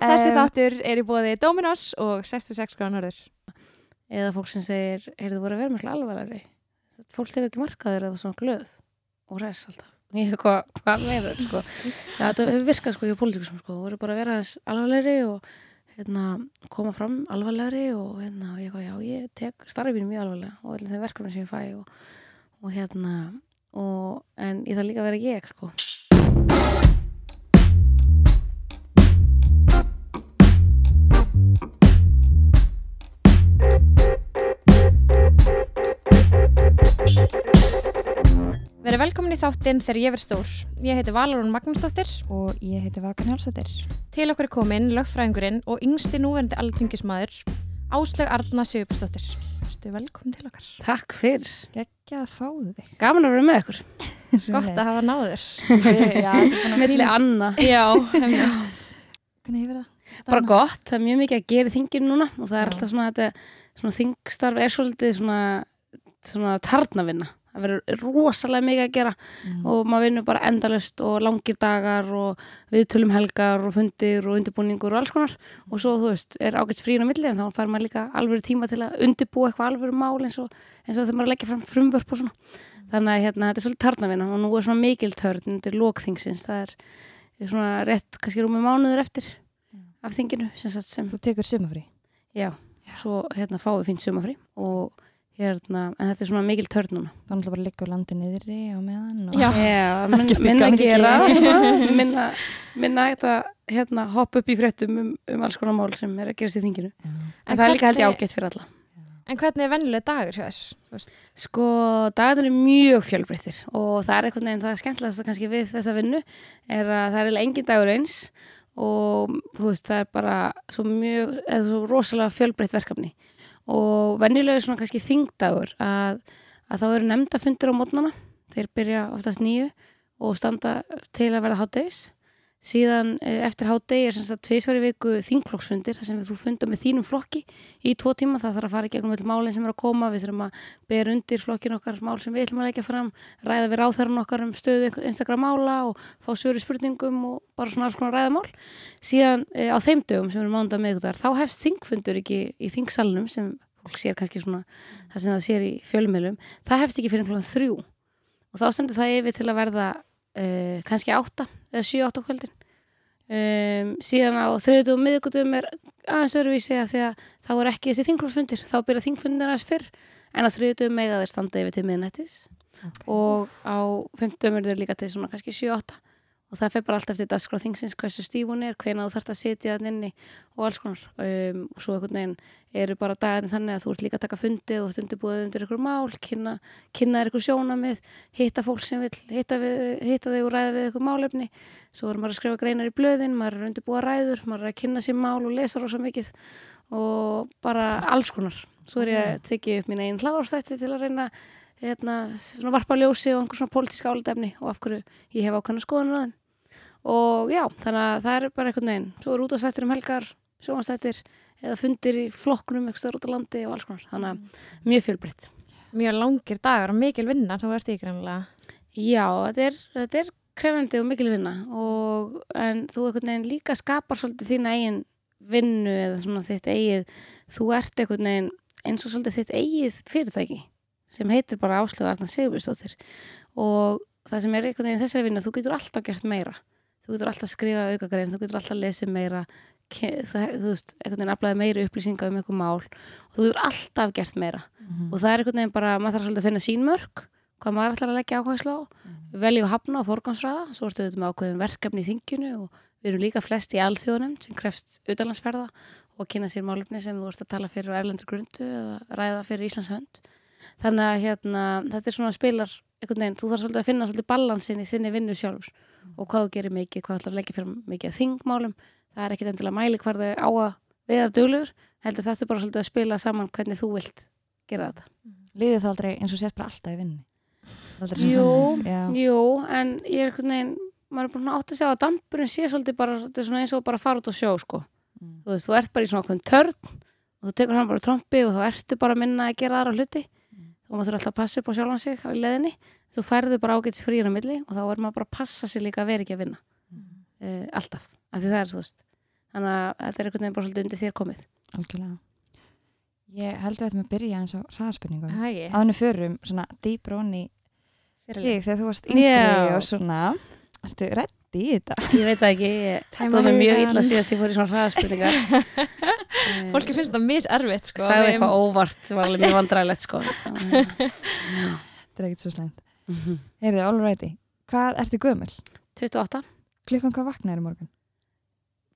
Þessi þáttur er í bóði Dominos og 66 gránar norður. eða fólk sem segir, heyrðu þú voru að vera miklu alvarlegri fólk tekur ekki markaður eða svona glöð og res alltaf ég hef hvað, hvað meður sko. ja, þetta hefur virkað sko í pólitíkusum sko. þú voru bara að vera alvarlegri og hérna, koma fram alvarlegri og hérna, og ég, eitthvað, já, ég tek starfið mjög alvarlega og allir þeim verkefni sem ég fæ og, og hérna og, en ég þarf líka að vera ég sko. Velkomin í þáttinn þegar ég verð stór. Ég heiti Valarún Magnúsdóttir. og ég heiti Vakan Hjálsættir. Til okkur er komin lögfræðingurinn og yngsti núverandi alþingismadur Áslaug Arna Sigurbjörnsdóttir. Ertu velkomin til okkar. Takk fyrir, Gekkja að fáðu þig. gaman að vera með ykkur Gott að hafa náður. Já, þetta er búin að Milli pínu- Anna Já, einmitt. Hvernig hefur það? bara gott, það er mjög mikið að gera í þinginu núna og það er Já. alltaf svona þetta, svona þingstarf er svolítið svona, svona tarnavinna það verður rosalega mikið að gera Mm. og maður vinnur bara endalust og langir dagar og viðtölum helgar og fundir og undirbúningur og alls konar og svo þú veist, er ágætt fríin á milli en þá fær maður líka alvöru tíma til að undirbúa eitthvað alvöru mál eins og, eins og þegar maður er að leggja fram frumvörp og svona þannig að hérna, þetta er svolítið tarnavinna og nú er svona mikil törn undir lokþingsins það er svona rétt, kannski rúmi mánuður eftir af þinginu sem, sem Þú tekur sumafrí. já, svo hérna fáum við fínt sumafrí og hérna, en þetta er svona mikil törn núna. Það er náttúrulega bara að liggja úr landi niðri á meðan. Og... Já. Ekkert í minna að gera svona, minna, minna að hérna, hoppa upp í fréttum um, um alls konar mál sem er að gerast í þinginu. En, En það er líka held ég ágætt fyrir alla. En hvernig er vennileg dagur hjá þess? Sko, dagarnir er mjög fjölbreyttir og það er einhvern veginn, það er skemmtilegast kannski við þessa vinnu, er að það er eiginlega engin dagur eins og þú veist, það er bara svo mjög, eða svo rosalega fjölbreytt verkefni og venjulega er svona kannski þingdagur að, að þá eru nefndafundir á mótnana, þeir byrja oftast nýju og standa til að verða háttegis síðan eh, eftir hátegi er sem sagt tvisvar í viku þingflokksfundir þar sem þú funda með þínum flokki í tvo tíma, það þarf að fara í gegnum öll málinn sem er að koma, við þurfum að bera undir flokkin okkar mál sem við ætlum að leggja fram ræða við ráþæran okkar um stöðu einstakra mála og fá í spurningum og bara svona alls konar ræðamál. Síðan e, á þeim dögum sem eru mánda meðgudar þá hefst þingfundur ekki í þingsalnum sem fólk sér kannski svona það sem það sér í fjölmiðlum. Það hefst ekki fyrir einhverjum þrjú. Og þá stendur það yfir til að verða e, kannski átta eða sjö átta kvöldin. Um, síðan á þriðutum og miðgutum er aðeins öðruvísi að því að þá er ekki þessi þingflokksfundir, þá byrja þingfundir aðeins fyrr en á þriðutum mega þeir standa yfir til miðnættis. Og á fymtum er þeir líka til svona kannski 7-8 og það fer bara alltaf eftir dagskráð þingsins hversu stíf hún er, hvena þú þarft að sitja þann inni og alls konar. Um, og svo einhvern veginn eru bara dagarnir þannig að þú ert líka að taka fundi og þú ert undirbúið undir ykkur mál, kynna, kynna þér ykkur sjónamið, hitta fólk sem vil hitta, við, hitta þig og ræða við ykkur málefni. Svo er maður að skrifa greinar í blöðin maður er að undirbúa ræður, maður er að kynna sér mál og lesa rosa mikið og bara alls konar. Svo er ég að tekið upp mín einn hlaðarstætti til að reyna hérna, varpa ljósi og einhver svona pólitíska álitefni og af hverju ég hef ákvæmna skoðunum að og já, þannig að það er bara einhvern veginn. Svo er útastættir um helgar, sjónastættir eða fundir í flokknum eitthvað út á landi og alls konar, þannig að mjög fjölbreytt. Mjög langir dagar og mikil vinna þú ert í greinlega. Já, þetta er, þetta er krefendi og mikil vinna. Og, en þú einhvern veginn líka skapar svolítið þína eigin vinnu eða svona þitt eigið þú ert einhvern veginn eins og svolítið þitt eigið fyrirtæki sem heitir bara Áslögu Arna Sigurbjörnsdóttir. Og það sem er einhvern veginn þessari vinnu, þú getur alltaf gert meira þú getur alltaf skrifa aukagrein, þú getur alltaf lesið meira ke- það, þú veist, einhvern veginn aflaði meiri upplýsinga um einhver mál og þú getur alltaf gert meira. Mhm. og það er einhvern veginn bara, maður þarf svolítið að finna sín mörg hvað maður ætlar að leggja ákvæðsla á. Velja og hafna og forgansræða svo ertu þetta með ákveðin verkefni í þinginu og við erum líka flest í alþjóðunemnd sem krefst utanlandsferða og kynna sér málefni sem þú ert að tala fyrir á erlendur grundu eða ræða fyrir Íslands hönd. Þannig að hérna, þetta er svona spilar einhvern veginn, þú þarf svolítið að finna svolítið balansin í þinni vinnu sjálfur og hvað þú gerir mikið, hvað ætlar að leggja fyrir mikið að þingmálum, það er ekkit endilega mæli hvar þau á að viða duglegur heldur þetta bara svolítið að spila saman hvernig þú vilt gera þetta Liðið þá aldrei eins og sért bara alltaf í vinnu? Jú. Jú, en ég er einhvern veginn maður er búin að átt að segja að dampurinn sé svolítið bara svona eins og bara fara út á sjó sko. Mm. þú veist, þú ert bara í svona okkur törn og þú tekur hann bara í trompi og þá ertu bara minna að gera aðra hluti. Og maður þurfa alltaf að passa upp á sjálfan sig í leðinni, þú færðu bara ágætis á milli og þá er maður bara að passa sig líka að vera ekki að vinna. Mm. uh, alltaf, af því það er þú veist þannig að þetta er einhvern veginn bara svolítið undir þér komið. Algjörlega. Ég held að við ættum að byrja eins á hraðspurningum Það ekki. ánum förum svona dýpr onni þig þegar þú varst yngri Já. og svona. Ertu reddi í þetta? ég veit ekki, ég stóð mér mjög illa síðast ég fór í svona hraðaspurningar. Eh, Fólki finnst þetta miserfitt sko. sagði Við- eitthvað óvart sem var alveg mjög vandræðilegt sko Þetta er ekkert svo slæmt Mhm. Heyrðu, alrighty Hvað ertu gömul? 28 Klukkan hvað vaknaður í morgun?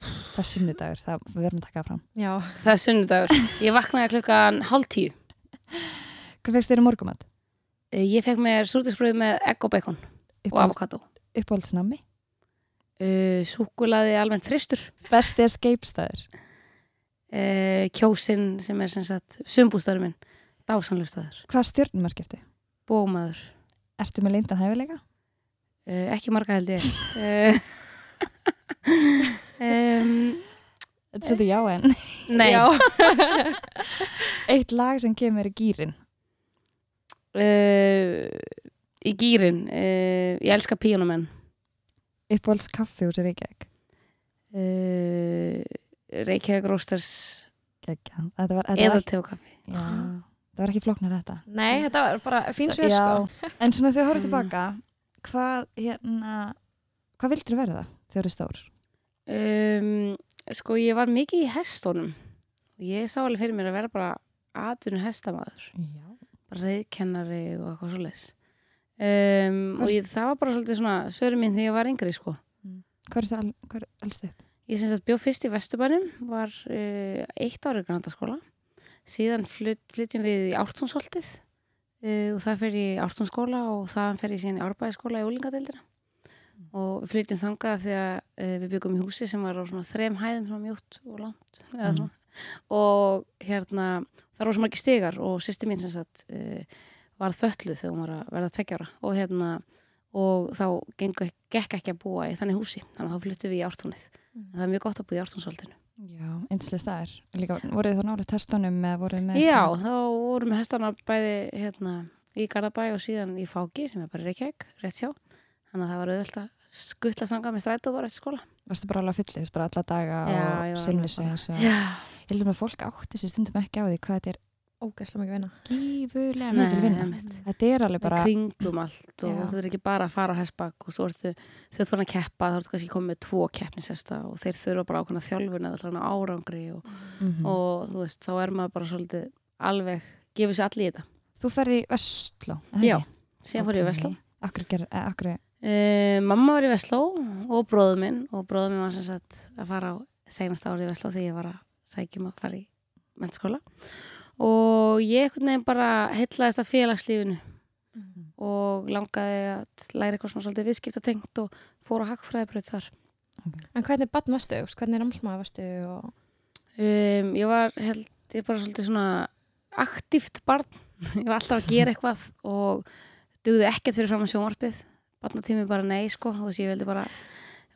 Það er sunnudagur, það verðum að taka það fram Já, það er sunnudagur, ég vaknaði klukkan hálf tíu Hvað fegst þér í morgumat? Eh, ég fekk mér súrtisbröð með egg og bacon og avokado Uppáhaldsnami? uh, súkulaði almennt þristur Besti er skeipstæður uh, kjósin sem er sem sagt sumbústæður minn, dásanlustæður Hvað stjórnumark ertu? bómaður, Ertu með leindan hæfileika? uh, ekki marga held ég. Um, Þetta er svolítið já en. Nei. Já. Eitt lag sem kemur í gýrin uh, í gýrin uh, ég elska píónumenn Uppáhalds kaffi úr sér Reykjavík? Uh, Reykjavík þetta eða tegokaffi já, það var ekki flóknar þetta. Nei, þetta var bara fín svör sko. En svona þegar þú horfður Mm. tilbaka Hvað hérna Hvað vildur verða þegar þú stór? um, sko ég var mikið í hestónum og ég sá alveg fyrir mér að vera bara atvinnu hestamaður. Já. Bara reyðkennari og eitthvað svo leis um, og ég, það var bara svolítið svona söru mín þegar ég var yngri sko. Hvað er það al, hvað er elst upp? Ég sem sagt bjó fyrst í Vesturbænum, var uh, eitt árið grandaskóla. Síðan flyt, flytjum við í Ártúnsholtið uh, og það fer í Ártúnsskóla og þaðan fer ég síðan í Árbæðiskóla í Úlingadeildina. Og við flytjum þangað af því að uh, við byggum í húsi sem var á svona þrem hæðum, svona mjótt og langt. svona. Og hérna, það var svo margir stigar og sýsti mín sem sagt uh, varð fölluð þegar hún var að verða tveggjára og hérna, og þá gengu, gekk ekki að búa í þannig húsi. Þannig að þá flyttum við í Ártúnið. En það er mjög gott að búa í Ártúnsholtinu. Já, einslega staðar Líka, voruð þá nálega með Já, þá vorum við hestana bæði hérna, í Garðabæ og síðan í Fáki sem er bara Reykjavík, rétt sjá. Þannig að það var auðvöld að skuttla stanga með strætó bara eftir skóla. Varstu bara alveg fyllið, bara alla daga Já, og og... Já. Ég með að fólk átti sér stundum ekki á því hvað þetta er Ógæslega mikið vinna. gífulega Nei, mikil vinna einmitt. Þetta er alveg bara kringum allt og þetta er ekki bara að fara á hestbakk og svo ertu, þegar þú ert fann að keppa þá ertu kannski komið með tvo keppnishesta og þeir þurfa bara ákveðna þjálfun eða allan árangri og, Mhm. og þú veist, þá er maður bara svolítið alveg, gefur sér allir í þetta. Þú ferði í er það Já, ekki? síðan fór ég í Vestló. Akkur, eh, akkur, Uh, mamma var í Vestló og bróður minn og bróður minn var sem sagt að fara á seinast árið í Vestló þegar ég var að sækjum að fara í mennskóla og ég einhvern veginn bara heitlaðist af félagslífinu. Og langaði að læra eitthvað svona svolítið viðskiptatengt og fór á hagfræðibraut þar. En hvernig bann varstu? Hvernig námsmaður varstu? Og... um, ég var held, ég bara svolítið svona aktíft barn. Ég var alltaf að gera eitthvað og dugði ekkert fyrir fram að sjónvarpið. Barnatími bara nei sko. Þú veist ég vildi bara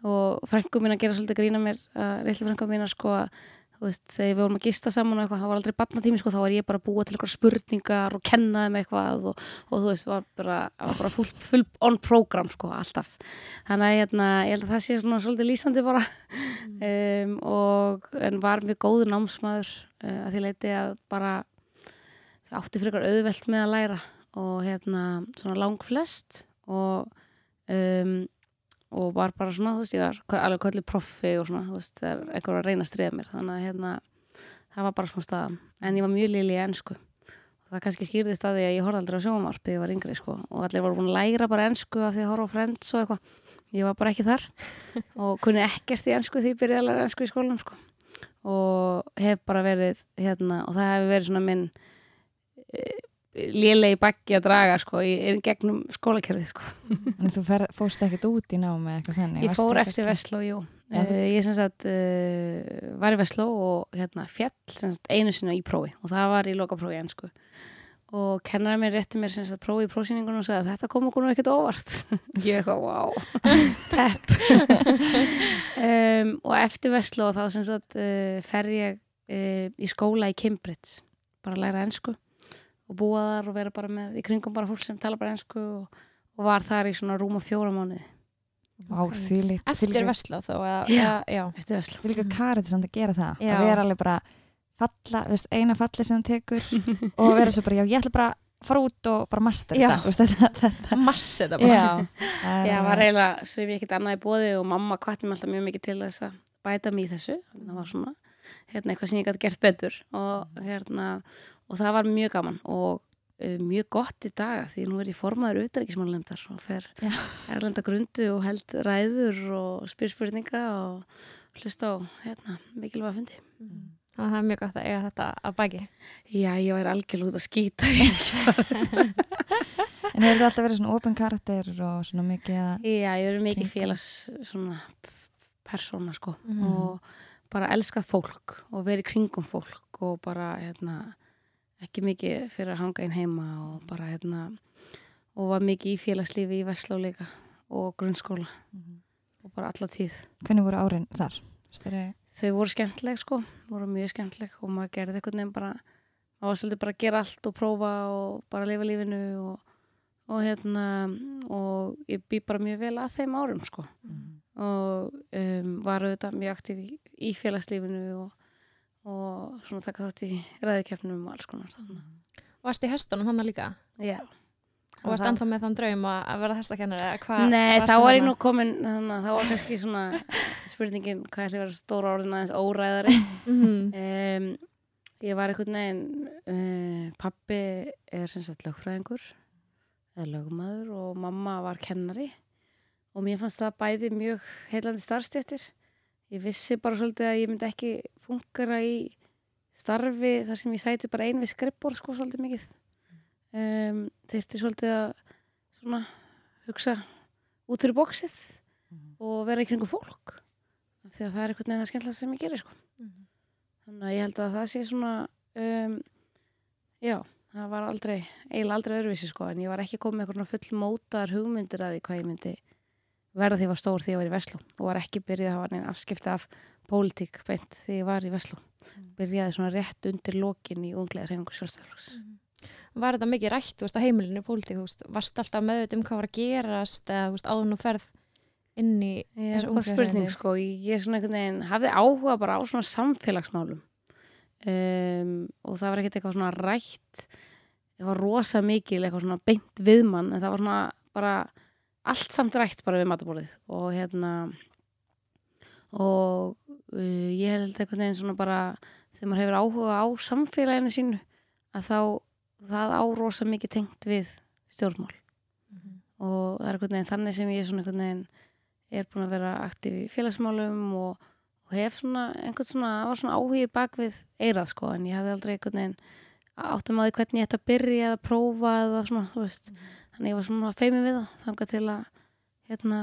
og frængu mín að gera svolítið grína mér uh, reyðli frængu mín að sko að veist, þegar við vorum að gista saman eitthvað, það var aldrei barnatími sko, þá var ég bara að búa til eitthvað spurningar og kenna þeim eitthvað og, og þú veist, var bara, var bara full, full on program sko, alltaf. Þannig að hérna, ég held að það sé svona svolítið lýsandi bara. Um, og en var mjög góður námsmaður uh, að því leiti að bara átti frekar auðvelt með að læra og hérna svona lang flest og um, og var bara svona, þú veist, ég var alveg kallið proffi og svona, þú veist, er einhver að reyna að stríða mér, þannig að hérna það var bara smá staðan, en ég var mjög lili í ennsku og það kannski skýrðist að því að ég horfði aldrei á sjómarp þegar ég var yngri, sko. Og allir voru búin að læra bara ennsku af því að horfa á Friends og eitthvað, ég var bara ekki þar. Og kunni ekkert í ennsku því ég byrjaði að læra ennsku í skólanum, sko. Og hef bara verið, hérna og það hefur verið svona minn lélegi baggi að draga, sko, í, í gegnum skólakerfið, sko En þú fer, fórst ekkert út í námi eða eitthvað þannig Ég fór eftir Vestló, jú. Þú- Uh, ég sem sagt uh, var í Vestló og hérna fjall sagt einu sinna í prófi og það var í lokaprófi ennsku. Og kennara mér rétti mér sem sagt prófi í prófsýningunum og sagði að þetta kom okkur nú ekkert óvart. ég eitthvað, wow, pepp. um, og eftir Vestló þá sem sagt uh, fer ég í skóla í Cambridge, bara að læra ennsku og búa þar og vera bara með í kringum bara fólk sem tala bara ennsku og, og var þar í svona rúma fjóra mánuði Á því líka eftir Vestló þó eða, Já. já. eftir Veslu Því líka karið samt að gera það Já. að vera alveg bara falla, þú veist, eina falli sem hann tekur og vera svo bara, já, ég ætla bara fara út og bara master Já. þetta, þetta, þetta massi þetta bara Já, það var eiginlega sem ég ekkert annað í bóði og mamma mig alltaf mjög mikið til þess að bæta mig í þessu. Það var svona hérna, eitthvað sem ég gæti gert betur og, hérna, og það var mjög gaman og uh, mjög gott í dag því nú er ég formaður utanríkismálendar og fer Já. erlenda grundu og held ræður og spyr spurninga og hlusta á hérna, mikilvæga fundi. þannig að það er mjög gott að eiga þetta að baki Já, ég væri algjörlega út að skýta. En hefur þetta alltaf verið svona open karakter og svona mikið að Já, ég verið mikið félags svona persóna sko Mhm. og bara elskað fólk og verið kringum fólk og bara hérna ekki mikið fyrir að hanga einn heima og bara hérna og var mikið í félagslífi í Vestló líka og grunnskóla og bara alla tíð. Hvernig voru árin þar? Eru- Þau voru skemmtileg sko, voru mjög skemmtileg og maður gerði einhvern veginn bara maður var svolítið bara að gera allt og prófa og bara lifa lífinu og, og hérna og ég bý bara mjög vel að þeim árum sko og um, var auðvitað mjög aktíf í, í félagslífinu og, og svona taka þátt í ræðikeppnum og alls konar þannig. Varst í hestunum hann líka? Já. Og varst það- ennþá með þann draum að að vera hestakennari? Nei, þá var ég þarna? nú komin þannig að þá var kannski svona spurningin hvað ætli að vera stóra orðin aðeins óræðari um, ég var einhvern veginn uh, pappi er sem sagt lögfræðingur eða lögmaður og mamma var kennari og mér fannst það bæði mjög heilandi starfstjættir ég vissi bara svolítið að ég myndi ekki fungara í starfi þar sem ég sæti bara ein við skrippbór sko svolítið mikið. Um, þyrfti svolítið að svona hugsa út fyrir bóksið og vera í kringum fólk því að það er einhvern veginn það skemmtilega sem ég gerir sko. Mhm. þannig að ég held að það sé svona um, já, það var aldrei eiginlega aldrei öðruvísi sko en ég var ekki komið með eitthvað full mótaðar hugmyndir að því hvað ég myndi verða því ég var stór því ég var í Veslu og var ekki byrjað að hafa neina afskipta af pólitík beint því ég var í Veslu byrjaði svona rétt undir lokin í unglega reyfingu sjálfstæðarflokks Var þetta mikið rætt, þú veist, á heimilinu pólitík, varst alltaf meðut um hvað var að gerast eða, þú veist, áður nú ferð inn í þessu hvað spurning sko, ég svona einhvern veginn hafði áhuga bara á svona samfélagsmálum. Um, og það var ekkert eitthvað svona rætt eitthvað rosa mikil, eitthvað svona beint viðmann, en það var svona bara allt samt rætt bara við matabólið og hérna og uh, ég held einhvern veginn svona bara þegar maður hefur áhuga á samfélaginu sínu að þá það á rosa mikið tengt við stjórnmál. Og það er einhvern veginn þannig sem ég svona einhvern veginn er búin að vera aktíf í félagsmálum og, og hef svona einhvern svona, það var svona áhugi bak við eirað sko, en ég hafði aldrei einhvern veginn áttum að því hvernig ég ætti að byrja eða prófa eða svona, þú veist þannig ég var svona feimið við það, þangað til að hérna,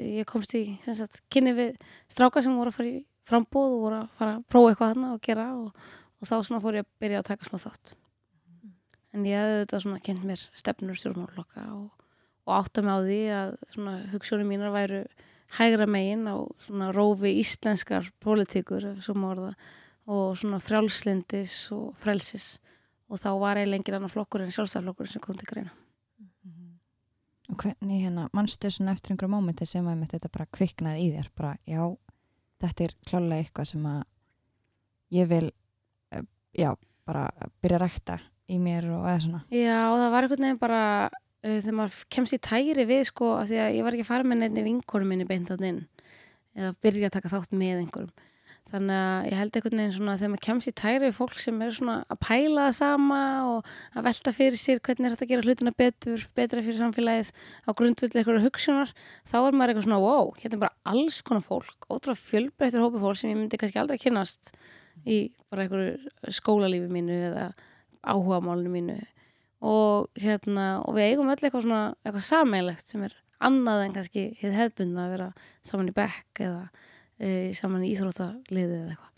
ég komst í sem sagt, kynni við stráka sem voru að fara í frambóð og voru að fara að prófa eitthvað þarna og gera og, og þá svona fór ég að byrja að taka smá þátt en ég hefði þetta svona kynnt mér stefnur stjórnmálokka og og átta mig á því að svona hugsunum mínar væru hægra megin á svona rófi íslenskar svo má orða og svona frjálslindis og frelsis og þá var eiginlega engin annar flokkur en sjálfstæðarflokkur sem kom til greina. Og hvernig hérna, mannstu svona eftir einhverju mómenti sem að þetta bara kviknaði í þér, bara já, þetta er klálega eitthvað sem að ég vil, eh, já, bara byrja að rækta í mér og eða svona. Já, það var einhvern veginn bara uh, þegar maður kemst í tæri við sko, af því að ég var ekki að fara með nefni vinkonum minni beintat inn. Eða byrja að taka þátt með einhverjum þannig að ég held einhvern veginn svona þegar maður kemst í tæri við fólk sem er svona að pæla það sama og að velta fyrir sér hvernig er þetta að gera hlutina betur, betra fyrir samfélagið á grundvöldi einhverju hugsunar þá er maður eitthvað svona, wow, hérna er bara alls konar fólk, ótrúlega fjölbreyttur hópi fólk sem ég myndi kannski aldrei kynnast í bara einhverju skólalífi mínu eða áhugamálinu mínu. Og hérna og við eigum öll eitthvað svona eitthvað sammeilegt sem er annað en kannski e, saman í íþróttaliði eða eitthvað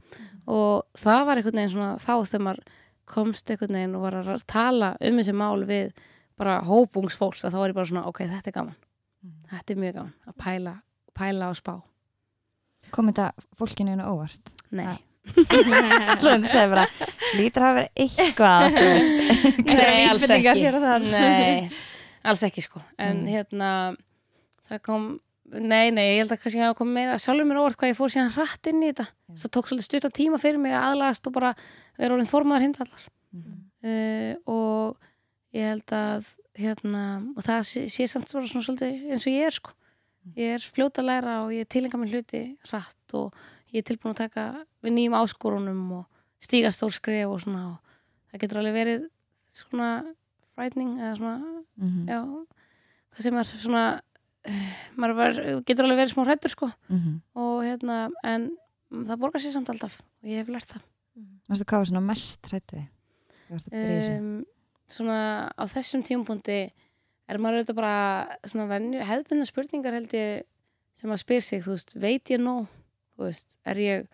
og það var einhvern veginn svona þá þegar maður komst einhvern veginn og var að tala um þessi mál við bara hópungsfólks að þá var ég bara svona ok, þetta er gaman þetta er mjög gaman að pæla, pæla og spá Kom þetta fólkinu einu óvart? nei, Alltaf þetta segir bara, lítur að vera eitthvað, þú veist. Einhverjar Nei, alls ekki. Nei, alls ekki sko En Mm. hérna það kom nei, nei, ég held að kannski hafa komið meira sjálfur mér óvart hvað ég fór síðan hratt inn í þetta Já. svo tók svolítið stuttan tíma fyrir mig að aðlagast og bara vera orðin formaður heimdallar Mhm. uh, og ég held að hérna, og það sé, sé samt bara svona svolítið eins og ég er sko ég er fljóta að læra og ég tilenga mér hluti hratt og ég er tilbúin að taka við nýjum áskorunum og stíga stór skref og svona og það getur alveg verið svona frightening eða svona, Mhm. já hvað sem er svona maður var, getur alveg verið smá hrættur sko. Mhm. og hérna, en það borgar sér samt alltaf og ég hef lært það. Varstu hvað var svona mest hrætt við? Að um, svona á þessum tímapunkti er maður auðvitað bara hefðbundna spurningar held ég sem maður spyr sig, þú veist, veit ég nóg? Þú veist, er ég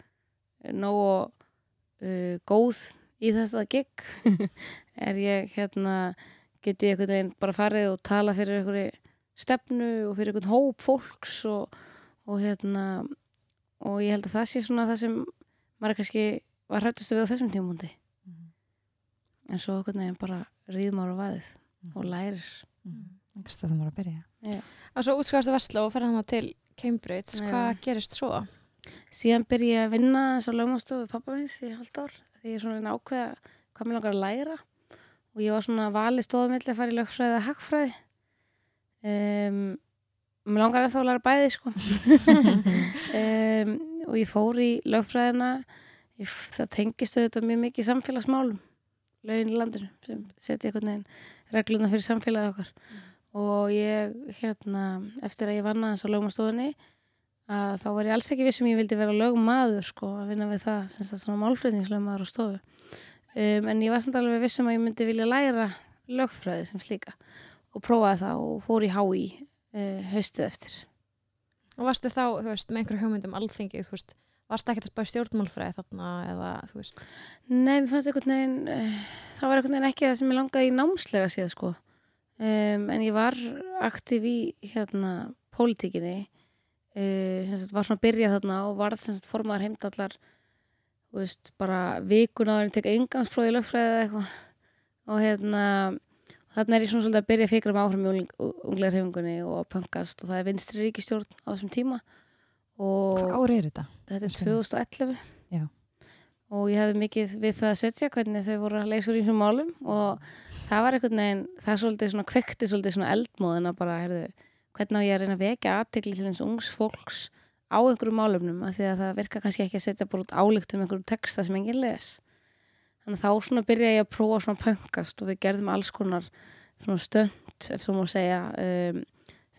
nóg uh, góð í þetta gig? Er ég hérna get ég veginn bara farið og tala fyrir einhverju stefnu og fyrir einhvern hóp fólks og, og hérna og ég held að það sé svona það sem maður kannski var hrættustu við á þessum tímapunkti Mhm. en svo einhvern veginn bara ríðum ára vaðið Mhm. og lærir Mhm. Einhvers staðar maður að byrja. Og svo útskjáðastu Vestló og ferði hana til Cambridge. Já. Hvað gerist svo? síðan byrja ég að vinna að lögmástofu pappa minns í halvt ár því ég er svona ákveða hvað mér langar að læra og ég var svona valið stóðumilli að fara í lögfræði eða hagfræði um, mér langar að læra bæði sko. Um, og ég fór í lögfræðina. Ég, það tengist auðvitað mjög mikið samfélagsmálum lögin í landinu sem setja einhvern veginn regluna fyrir samfélagið okkar. Og ég hérna eftir að ég vann aðeins á lögmástofunni að þá var ég alls ekki vissum ég vildi vera lögmaður sko að vinna við það sem sagt svona málflutningslögmaður á stofu. Um, en ég var samt alveg vissum að ég myndi vilja læra lögfræði sem slíka og prófaði það og fór í HÍ uh, haustið eftir. Og varstu þá, þú veist, með einhverju hugmyndum alþingi, þú veist, varstu ekkert að spá stjórnmálfræði þarna eða, þú veist, Nei, mér fannst einhvern veginn uh, það var einhvern veginn ekki það sem ég langaði í námslega síðan sko. Um, en ég var aktíf í hérna pólitíkinni uh, sagt var svona að byrja þarna og varð sem sagt formaður heimdallar þú veist, bara vikun áður en teka yngangsprófi í lögfræði eða eitthvað. Og hérna þarna er ég svona svolítið að byrja að fikra með áfram í unglegar hefingunni og að pöngast og það er vinstri ríkistjórn á þessum tíma Hvað ári er þetta? þetta er Veistu? 2011 Já. og ég hefði mikið við það að setja hvernig þau voru að leysa úr ísum málum og það var einhvern veginn það svolítið svona kvekti svolítið svona eldmóðin að bara, heyrðu, hvernig á ég að reyna að vekja aðtekli til eins ungs fólks á einhverjum málumnum af því að það virka kannski ekki að setja bara út álíkt um einhverjum texta sem enginn les þannig að þá svona byrja ég að prófa svona pöngast og við gerðum alls konar svona stönd, ef þú má segja um,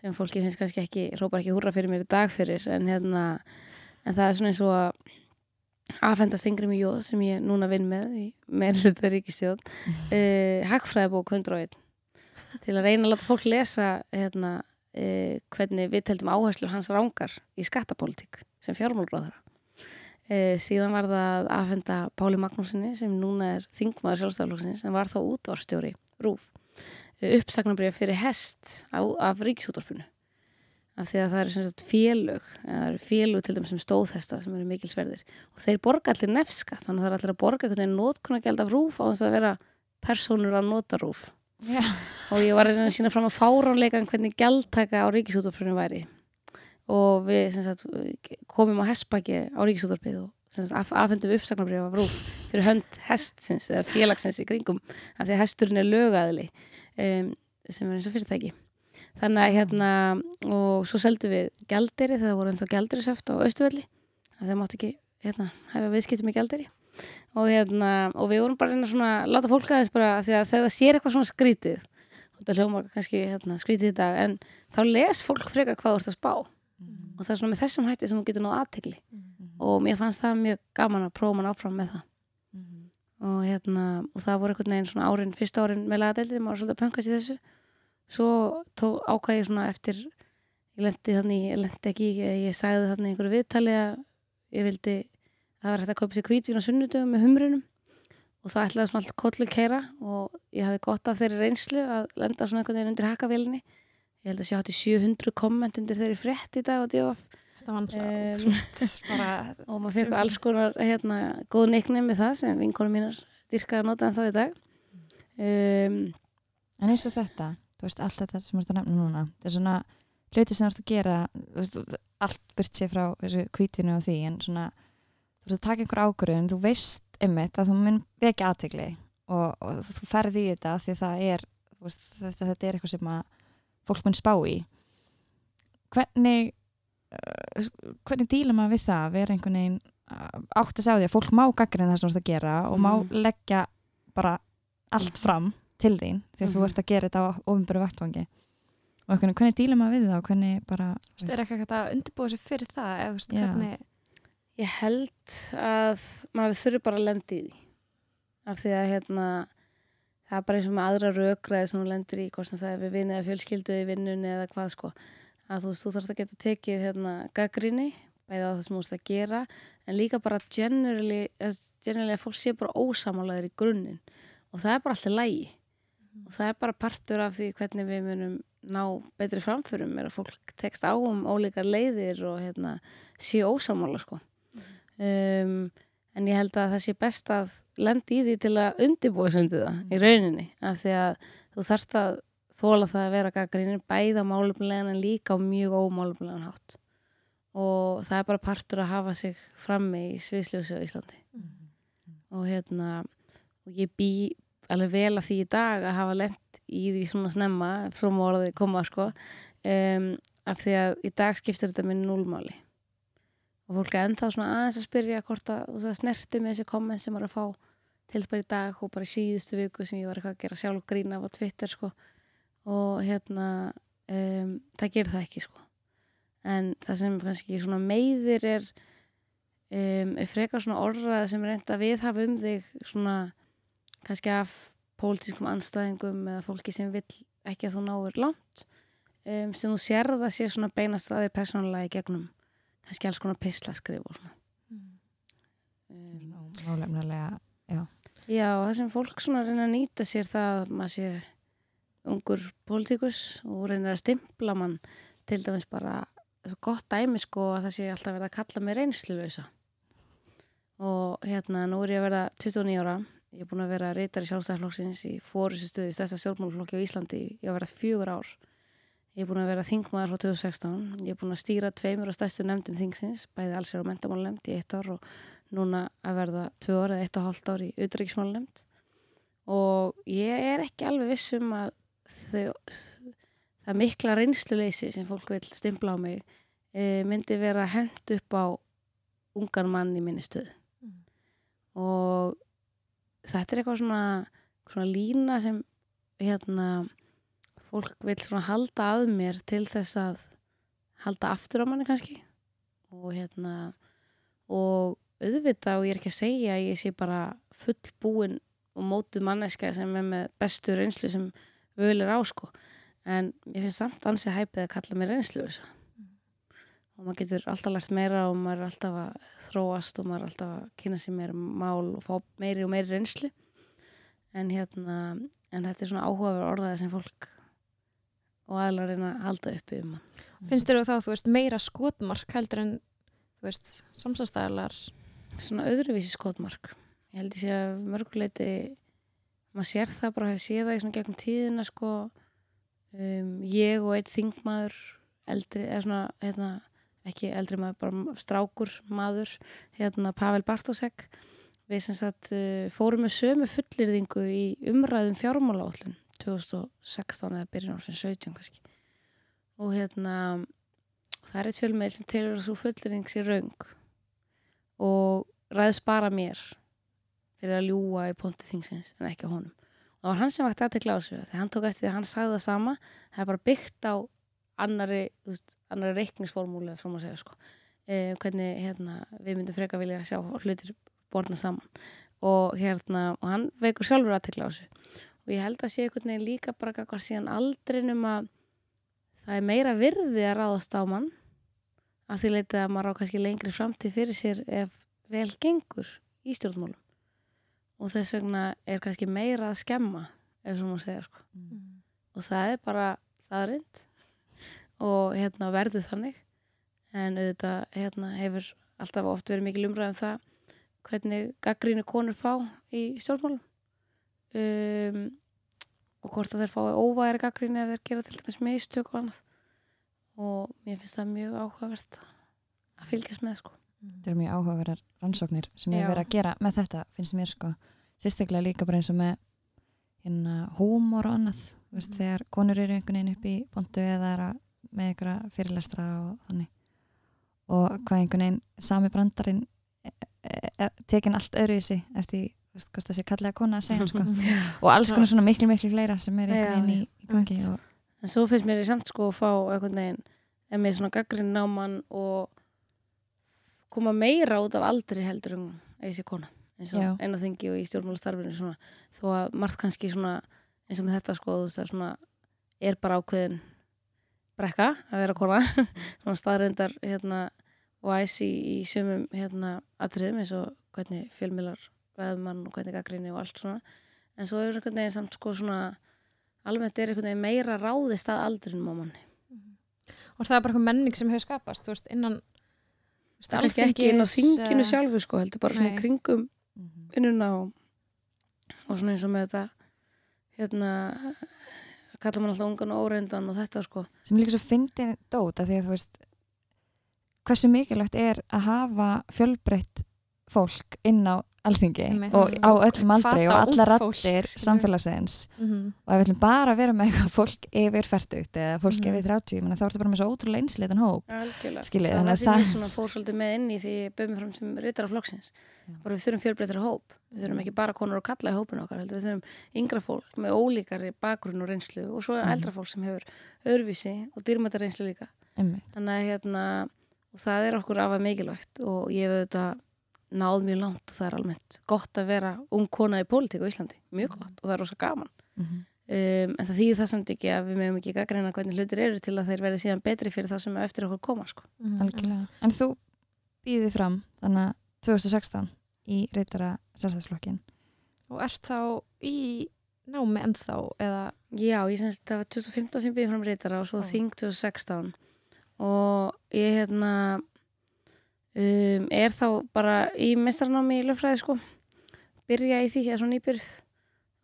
sem fólki finnst kannski ekki rópar ekki húra fyrir mér í dag fyrir. En hérna, en það er svona eins og að afhendast yngri mjög jóð sem ég núna vinn með í meirluta ríkistjón uh, hagfræðabók 101 til að reyna að láta fólk lesa hérna, uh, hvernig við teldum áherslur hans rángar í skattapólitík sem fjármálgráðara uh, síðan var það að afhenda Páli Magnúsinni sem núna er þingmaður sjálfstæðarlóksins en var þá útvarstjóri Rúf uh, uppsagnabrið fyrir hest á, af ríkisútvarpinu. Af því að það eru sem sagt félög eða það eru félög til þeim sem stóðhesta sem eru mikilsverðir. Og þeir borga allir nefska þannig að það er allir að borga einhvern veginn nótkunnagjald af rúf á þess að vera personur að nota rúf Já. og ég var að sína fram að fáránleika hvernig gjaldtaka á ríkisútvarpinu væri og við sagt, komum á hestbaki á ríkisútvarpið og af, afhendum uppsagnabrif af rúf fyrir hönd hestsins eða félagsins í kringum af því að hesturinn er lögaðili um, sem er eins og fyrirtæki. Þannig að hérna og svo seldum við gjalderi þegar voru ennþá gjalderisöft á Östuvelli að það mátti ekki hérna, hafa viðskipti með gjalderi og hérna og við vorum bara reyna svona láta fólk aðeins bara að þegar það sér eitthvað svona skrítið og þetta hljómar kannski hérna, skrítið í dag en þá les fólk frekar hvað þú ert að spá og það er svona með þessum hætti sem þú getur náð aðtegli og mér fannst það mjög gaman að prófa mann áfram með það. Og hérna og það voru einhvern veginn svona árin, fyrsta árin með lagadeildin, maður var svolítið að pöngast í þessu. Svo tó, ákvað ég svona eftir ég lendi þannig, ég lendi ekki ég, ég sagði þannig einhverju viðtali að ég vildi, það var hægt að kaupa sér hvítvín á sunnudögum með humrunum og það ætlaði svona allt kollu keira og ég hafði gott af þeirri reynslu að lenda svona einhvern veginn undir hakavélinni ég held að sé hátti 700 komment undir þeirri frétt í dag og djóf það var Em, náttúrulega bara, og maður fekk alls konar hérna, góð neikni með það sem vinkonum mínar dyrka að nota en þá í dag. Um, En eins og þetta, þú veist, allt þetta sem þú ert að nefna núna, þetta er svona hluti sem þú ert að gera þú veist, allt byrt sér frá þessu kvítvinu og því en svona þú veist að taka einhver ákvörðun, þú veist einmitt að þú mun vekja aðtegli og, og þú ferði í þetta því að það er þú veist, þetta, þetta er eitthvað sem að fólk mun spá í hvernig uh, hvernig díla maður við það að vera einhvern veginn uh, átt að segja því að fólk má gaggrina það sem þú ert að gera og má Mhm. leggja bara allt fram til þín þegar þú Mhm. ert að gera þetta á ofinbæru vettvangi og einhvern veginn, hvernig díla maður við það og hvernig bara Þú er ekki að undirbúa sér fyrir það eða, veist, hvernig, Ég held að maður þurfi bara að lendi í því. Af því að hérna, það er bara eins og með aðra rökræði sem hún lendir í, hvort sem það er við vinni eða fjölskyldu í vinnunni eða hvað sko. Að þú veist, þú þarfst að geta tekið hérna gaggrinni, bæði á það sem þú veist að gera, en líka bara generally, eða generally að fólk sé bara ósamálaður í grunninn. Og það er bara alltaf lægi. Og það er bara partur af því hvernig við munum ná betri framförum er að fólk tekst á um ólíkar leiðir og hérna sé ósamála sko um, en ég held að það sé best að lendi í því til að undirbúa sig undir það í rauninni. Af því að þú þarft að þóla það að vera gaggrinni bæða málumlegan en líka á mjög ómálumlegan hátt. Og það er bara partur að hafa sig frammi í sviðsljósi á Íslandi. Og hérna og ég bý alveg vel að því í dag að hafa lent í því svona snemma má orðið koma sko. Um, af því að í dag skiptir þetta með núlmáli og fólk er ennþá svona aðeins að spyrja hvort að þú veist, snerti með þessi komment sem maður er að fá til bara í dag og bara í síðustu viku sem ég var eitthvað að gera sjálf grín af á Twitter sko. Og hérna um, það gerir það ekki sko. En það sem kannski svona meiðir er um, frekar svona orðrað sem er enda við hafa um þig svona kannski af pólitískum anstæðingum eða fólki sem vill ekki að þú náir langt um, sem þú sérð að sé svona beinast að þig persónulega í gegnum kannski alls konar pislaskrif og svona. Um, málefnilega Já, og það sem fólk svona reyna að nýta sér það að maður sé ungur pólitíkus og reynir að stimpla mann til dæmis bara gott dæmi sko að það sé alltaf verið að kalla mig reynslulösa og hérna nú er ég að verða 29 ára. Ég er búin að vera reytar í sjálfstæðarflokksins í fórustu stuði, stærsta stjórnmálflokki á Íslandi ég er að verða fjögur ár ég er búin að vera þingmaður frá 2016 ég er búin að stýra tveimur á stærstu nefndum þingsins bæði allsér og mentamálunemnd í eitt ár og núna að verða tvö ár eða eitt og hálft ár í utryggismálunemnd og ég er ekki alveg viss um að þau, það mikla reynsluleysi sem fólk vil stimpla á mig e, myndi vera hend upp á ungan mann í minni stöðu. Mm. og þetta er eitthvað svona, svona lína sem hérna fólk vil svona halda að mér til þess að halda aftur á manni kannski. Og hérna og auðvitað og ég er ekki að segja ég sé bara fullbúin og mótuð manneska sem er með bestu reynslu sem völ er á sko. En ég finnst samt ansið hæpið að kalla mér reynslu þess og maður getur alltaf lært meira og maður er alltaf að þróast og maður er alltaf að kynna sér meira mál og fá meiri og meiri reynslu. En hérna en þetta er svona áhugaverð orðaði sem fólk og aðlar reyna að halda uppi um hann. Finnst þér þá, þú veist, meira skotmark heldur en, þú veist, samsastæðalar svona öðruvísi skotmark. Ég held sé að mörguleiti maður sér það bara að sé það í svona gegnum tíðina sko. Um, ég og eitt þingmaður eldri, eða svona hérna, ekki eldri maður, bara strákur maður, hérna Pavel Bartosek. Við sem sagt uh, fórum með sömu fullirðingu í umræðum fjármálaállun 2016 eða byrjun á 17 kannski. Og hérna það er eitt fjölmeil sem telur að svo fullirðing sér raung og ræðs bara mér fyrir að ljúa í pontu þingsins en ekki honum. Og það var hann sem vakti aðtekla á þessu þegar hann tók eftir því að hann sagði það sama það er bara byggt á annari, annari reikningsformúli frá maður segja sko. Eh, hvernig hérna, við myndum freka vilja sjá hlutir borna saman. Og hérna, og hann veikur sjálfur aðtekla á þessu og ég held að sé einhvern veginn líka bara hvað síðan aldrinum að það er meira virði að ráðast á mann að því leita að maður á kannski lengri framtíð fyrir sér ef vel gengur í stjórnmálum. Og þess vegna er kannski meira að skemma ef svo má segja sko. og það er bara staðrind og hérna verður þannig. En auðvitað hérna, hefur alltaf oft verið mikil umræðum það hvernig gaggrínu konur fá í stjórnmálum um, og hvort að þeir fái óvægri gaggrínu ef þeir gera til dæmis mistök og annað. Og mér finnst það mjög áhugavert að fylgjast með sko. Þetta eru mjög áhugaverðar rannsóknir sem ég verið að gera með þetta, finnst mér sko. Sérstaklega líka bara eins og með hérna húmor og annað. Þú veist, þegar konur eru einhvern veginn upp í bontu eða er að, með einhverja fyrirlestra og þannig. Og hvað einhvern veginn sami brandarinn er, er tekin allt öðru í sig eftir veist, hvort það sé kallega kona að segja sko. og alls konar svona miklu miklu fleira sem er einhvern veginn í, í gangi og, En svo finnst mér í samt sko að fá einhvern veginn en með svona gaggrinn náman og koma meira út af aldri heldur en þessi kona eins og einn á þingi og í stjórnmálastarfinu þó að margt kannski svona eins og með þetta sko þú veist, það svona er bara ákveðin brekka að vera kona. Svona staðrendar hérna og æsi í, í sumum hérna atriðum eins og hvernig fjölmilar ræðumann og hvernig gaggrinni og allt svona en svo er einhvern veginn samt sko svona almennt er einhvern veginn meira ráðist að aldrinum á manni og það er bara eitthvað menning sem hefur skapast þú veist, innan þú veist, það er kannski ekki inn á þinginu eh, sjálfu sko heldur bara svona Nei. kringum Mhm. vinnuna og, og svona eins og með þetta hérna kallar mann alltaf ungan og óreindan og þetta sko sem er líka svo fyndin dót að því að þú veist hversu mikilvægt er að hafa fjölbreytt fólk inn á alþingi Einmitt. og á öllum aldrei og fólk, rattir samfélagsins mhm. og ef við ætlum bara að vera með eitthvað fólk yfir færtugt eða fólk Mhm. yfir 30 menn, þá er þetta bara með svo ótrúlega einsleitan hóp algjörlega Skiljið, það þannig er að það sem það- fór svolítið með inn í því mig fram sem rittara flokksins Já. bara við þurfum fjölbreyttra hóp við þurfum ekki bara konur og kalla í hópinu okkar heldur við þurfum yngra fólk með ólíkari bakgrunn og reynslu og svo Mhm. eldra fólk sem hefur öðruvísi og dýrmæta reynslu líka þannig að hérna og það er okkur afað mikilvægt og ég hef auðvitað náð mjög langt og það er almennt gott að vera ung kona í pólitík á Íslandi, mjög gott og það er rosa gaman Mhm. um, en það þýðir það samt ekki að við meðum ekki gaggreina hvernig hlutir eru til að þeir verði síðan betri fyrir það sem eftir okkur koma sko. Mhm. algjörlega en þú býðið fram þannig að 2016 í reytara sjálfstæðsflokkin og ert þá í námi ennþá eða Já, ég semst, það var 2015 sem býðið fram reytara og svo Ó. þing 2016 og ég hérna um, er þá bara í mestranámi í löffræði sko. Byrja í því, það er svo nýbyrð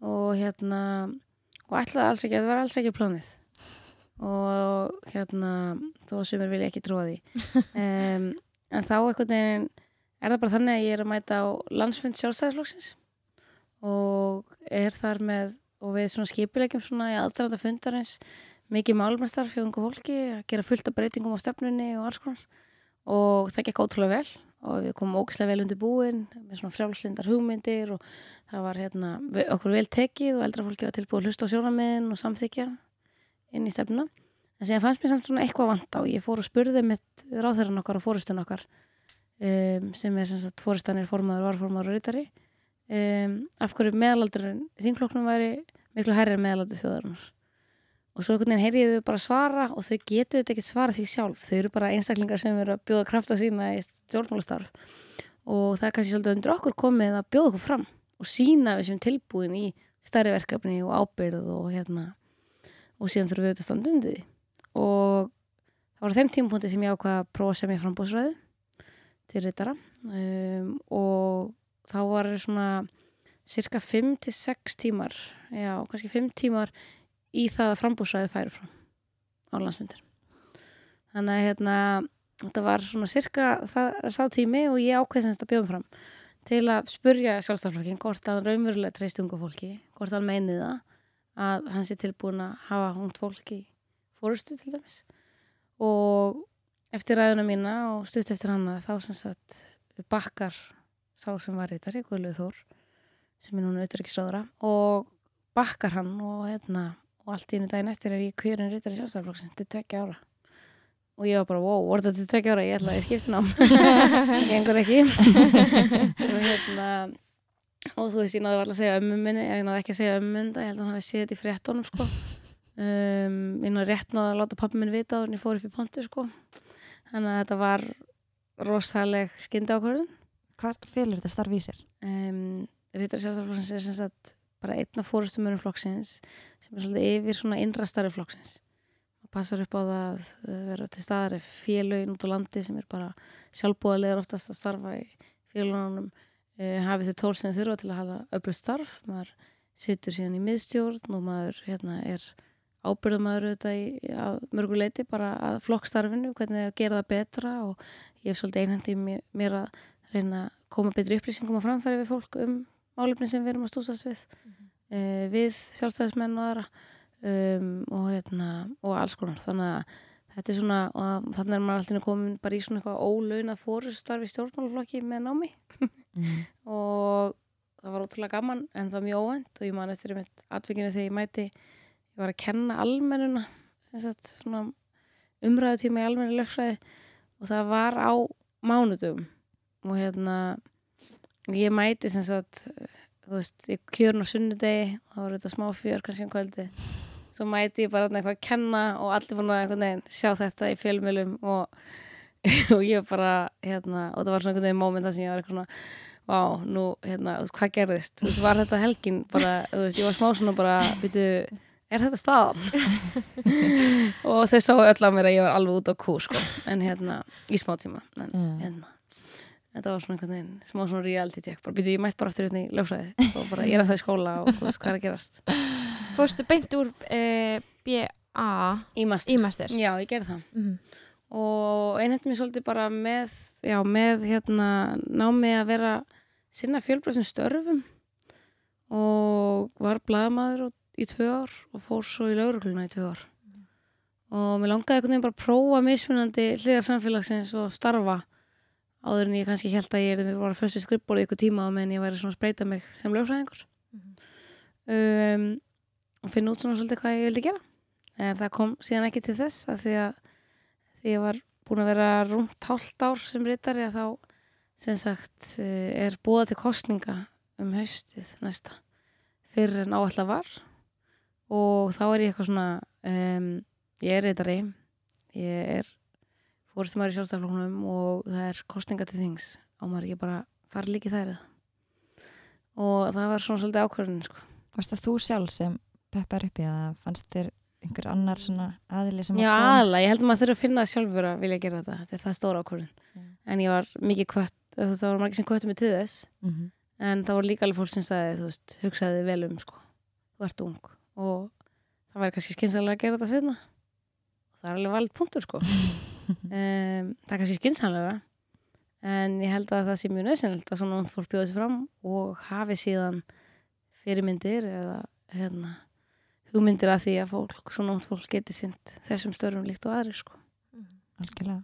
og hérna og ætlaði alls ekki, það var alls ekki planið. Og hérna þó að sumir vilja ekki trúa því. Um, en þá einhvern veginn er það bara þannig að ég er að mæta á landsfund sjálfstæðisflokksins. Og er þar með og við svona skipilegjum svona í aðdraðanda fundarins mikið málmestarf hjá ungu fólki að gera fullt af breytingum á stefnunni og alls konar og það gekk ótrúlega vel. Og við komum ógislega vel undir búin með svona frjálslindar hugmyndir og það var hérna okkur vel tekið og eldra fólki var tilbúið að hlusta á sjónamiðin og samþykja inn í stefnuna. En síðan fannst mér samt svona eitthvað vant á ég fór og spurði mitt ráþæran okkar og fóristun okkar um, sem er sem sagt fóristanir formaður, varformaður og rítari um, af hverju meðalaldurinn í þingflokknum væri miklu hærri en meðalaldur þjóðarinnar og svo einhvern veginn heyrið þau bara svara og þau getur þetta ekkert svara því sjálf. Þau eru bara einstaklingar sem eru að bjóða krafta sína í stjórnmálastarf. Og það er kannski svolítið undir okkur komið að bjóða okkur fram og sína við sem tilbúin í stærri verkefni og ábyrð og hérna. Og síðan þurfum við auðvitað að því. Og það var á þeim tímapunkti sem ég ákvaða að prófa að semja frambúsræðu til reytara um, og þá var svona cirka 5-6 tímar já, kannski 5 tímar í það að frambúsræði færi fram á landsfundir. Þannig að hérna þetta var svona cirka þá tími og ég ákveðsast að bjóðum fram til að spurja sjálfstaflokkin hvort að hann raunverulega treyst ungu fólki hvort hann meinið það að hann sé tilbúin að hafa hungt fólki fórustu til dæmis. Og eftir ræðuna mína og stutt eftir hana þá sem sagt bakkar sá sem var reytari, Guðluð Þór sem er núna auðvitaðriksráðara og bakkar hann og hérna og allt í einu daginn eftir er ég kjörin reytari sjálfstæðarflokksins til tveggja ára. Og ég var bara, wow, voru þetta til tveggja ára? Ég ætla að ég skipti nám. Gengur ekki. Og hérna og þú veist, ég náði alltaf að segja ömmu minni ég náði ekki að segja ömmu minni, ég held að hann hafi séð þetta í fréttonum sko. Um, ég náði rétt náði að láta pappi minn vita en ég fór upp í pontu sko. Þannig að þetta var rosaleg skyndi ákvörðun Hvað fylgur þetta starf í sér? um, Rítari sjálfstæðarflokksins er sem sagt bara einn af fórustumörum flokksins sem er svolítið yfir svona innra starri flokksins. Og passar upp á það að vera til staðar ef félögin út á landi sem er bara sjálfbúðalegur oftast að starfa í félögunum uh, hafið þau tól sem þurfa til að hafa öflugt starf. Maður situr síðan í miðstjórn og maður hérna, er ábyrðumæður auðvitað að mörgu leiti bara að flokkstarfinu, hvernig að gera það betra og ég hef svolítið einhendi mér, mér að reyna að koma betri upplýsingum að framfæri við fólk um málefni sem við erum að stúsast við. Uh, við sjálfstæðismenn og aðra um, og, hérna, og alls konar. Þannig að þetta er svona og þannig er maður alltaf komin bara í svona eitthvað ólauna fórustarfi stjórnmálaflokki með námi. Mm. og það var ótrúlega gaman en það var mjög óvænt og ég man eftir einmitt atvikinu þegar ég mæti ég var að kenna almennuna sem sagt svona umræðu tíma í almennu lögfræði og það var á mánudum og hérna og ég mæti sem sagt þú veist, ég kjörn á sunnudegi og það var þetta smá fjör kannski um kvöldi svo mæti ég bara eitthvað að kenna og allir að einhvern veginn sjá þetta í fjölmjölum og, og ég bara hérna, og það var svona einhvern veginn moment þar sem ég var eitthvað svona Vá, nú, hérna, þú veist, hvað gerðist? Þú veist, var þetta helgin bara, þú veist, ég var smá svona bara, veitu, er þetta staðan? og þau sáu öll á mér að ég var alveg út á kú, sko, en hérna, í smá tíma, en Mm. hérna, þetta var svona einhvern veginn, smá svona reality check, bara, veitu, ég mætt bara aftur hérna í lögfræði og bara, ég er að það í skóla og hvað er að gerast? Fórstu beint úr uh, BA Í master. í master Já, ég gerði það. Mhm. og einhendi mér svolítið bara með, já, með hérna námi að vera sinna fjölbreytum störfum og var blaðamaður í tvö ár og fór svo í laurugluna í tvö ár og mér langaði einhvern veginn bara að prófa mismunandi hliðar samfélagsins og starfa áður en ég kannski held að ég er bara fyrst við skrippbórið ykkur tíma á meðan ég væri svona að spreita mig sem lögfræðingur. Um, og finna út svona svolítið hvað ég vildi gera. En það kom síðan ekki til þess að því að því ég var búin að vera rúmt hálft ár sem reytari að þá sem sagt eh, er búða til kostninga um haustið næsta fyrir en áallega var. Og þá er ég eitthvað svona um, ég er reytari ég er fórstumar í sjálfstæðarflokkunum og það er kostninga til þings og maður ekki bara fara líki þær og það var svona svolítið ákvörðin sko. Varst það þú sjálf sem peppar upp í það? Fannst þér einhver annar svona aðili sem Já, að aðalega, ég held að maður þurfa að finna það sjálfur að vilja gera þetta, þetta er það stóra ákvörðin Já. en ég var mikið kvött það var margir sem kvöttu mig til þess Mhm. en það voru líka alveg fólk sem sagði þú veist, hugsaði vel um sko þú ert ung og það væri kannski skynsamlega að gera þetta setna og það er alveg valið punktur sko um, það er kannski skynsamlega en ég held að það sé mjög nöðsynlegt að svona ungt fólk bjóði sig fram og hafi síðan fyrirmyndir eða hérna, hugmyndir að því að fólk, svona ungt fólk geti sint þessum störfum líkt og aðri sko Algjörlega.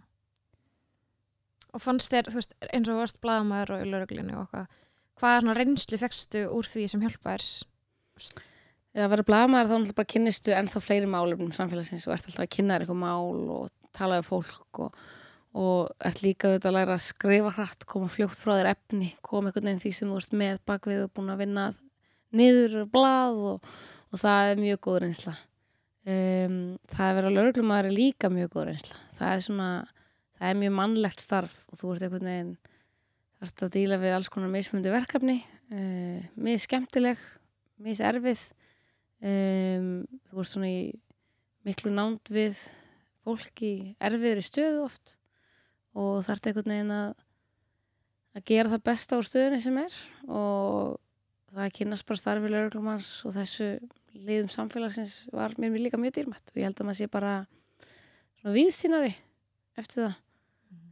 og fannst þér, þú veist, eins og þú varst blaðamæður og lauruglunni og eitthvað hvaða svona reynslu fegstu úr því sem hjálpaðir að vera blaðmaður þá náttúrulega bara kynnistu ennþá fleiri málefnum samfélagsins og ert alltaf að kynna þér eitthvað mál og tala við fólk og, og ert líka auðvitað að læra að skrifa hratt, koma fljótt frá þér efni, koma einhvern veginn því sem þú ert með bakvið og búin að vinna niður blað og, og það er mjög góð reynsla. Um, það að vera lögreglumæður er líka mjög góð reynsla. Það er svona, það er mjög mannlegt starf og þú ert einhvern veginn, ert að díla við alls konar mismundi verkefni, uh, mjög skemmtileg, mjög erfið um, þú ert svona í miklu nánd við fólk í erfiðri stöðu oft og þarf einhvern veginn að að gera það besta úr stöðunni sem er og það að kynast bara starfi lauruglumanns og þessu liðum samfélagsins var mér líka mjög dýrmætt og ég held að maður sé bara svona viðsýnari eftir það.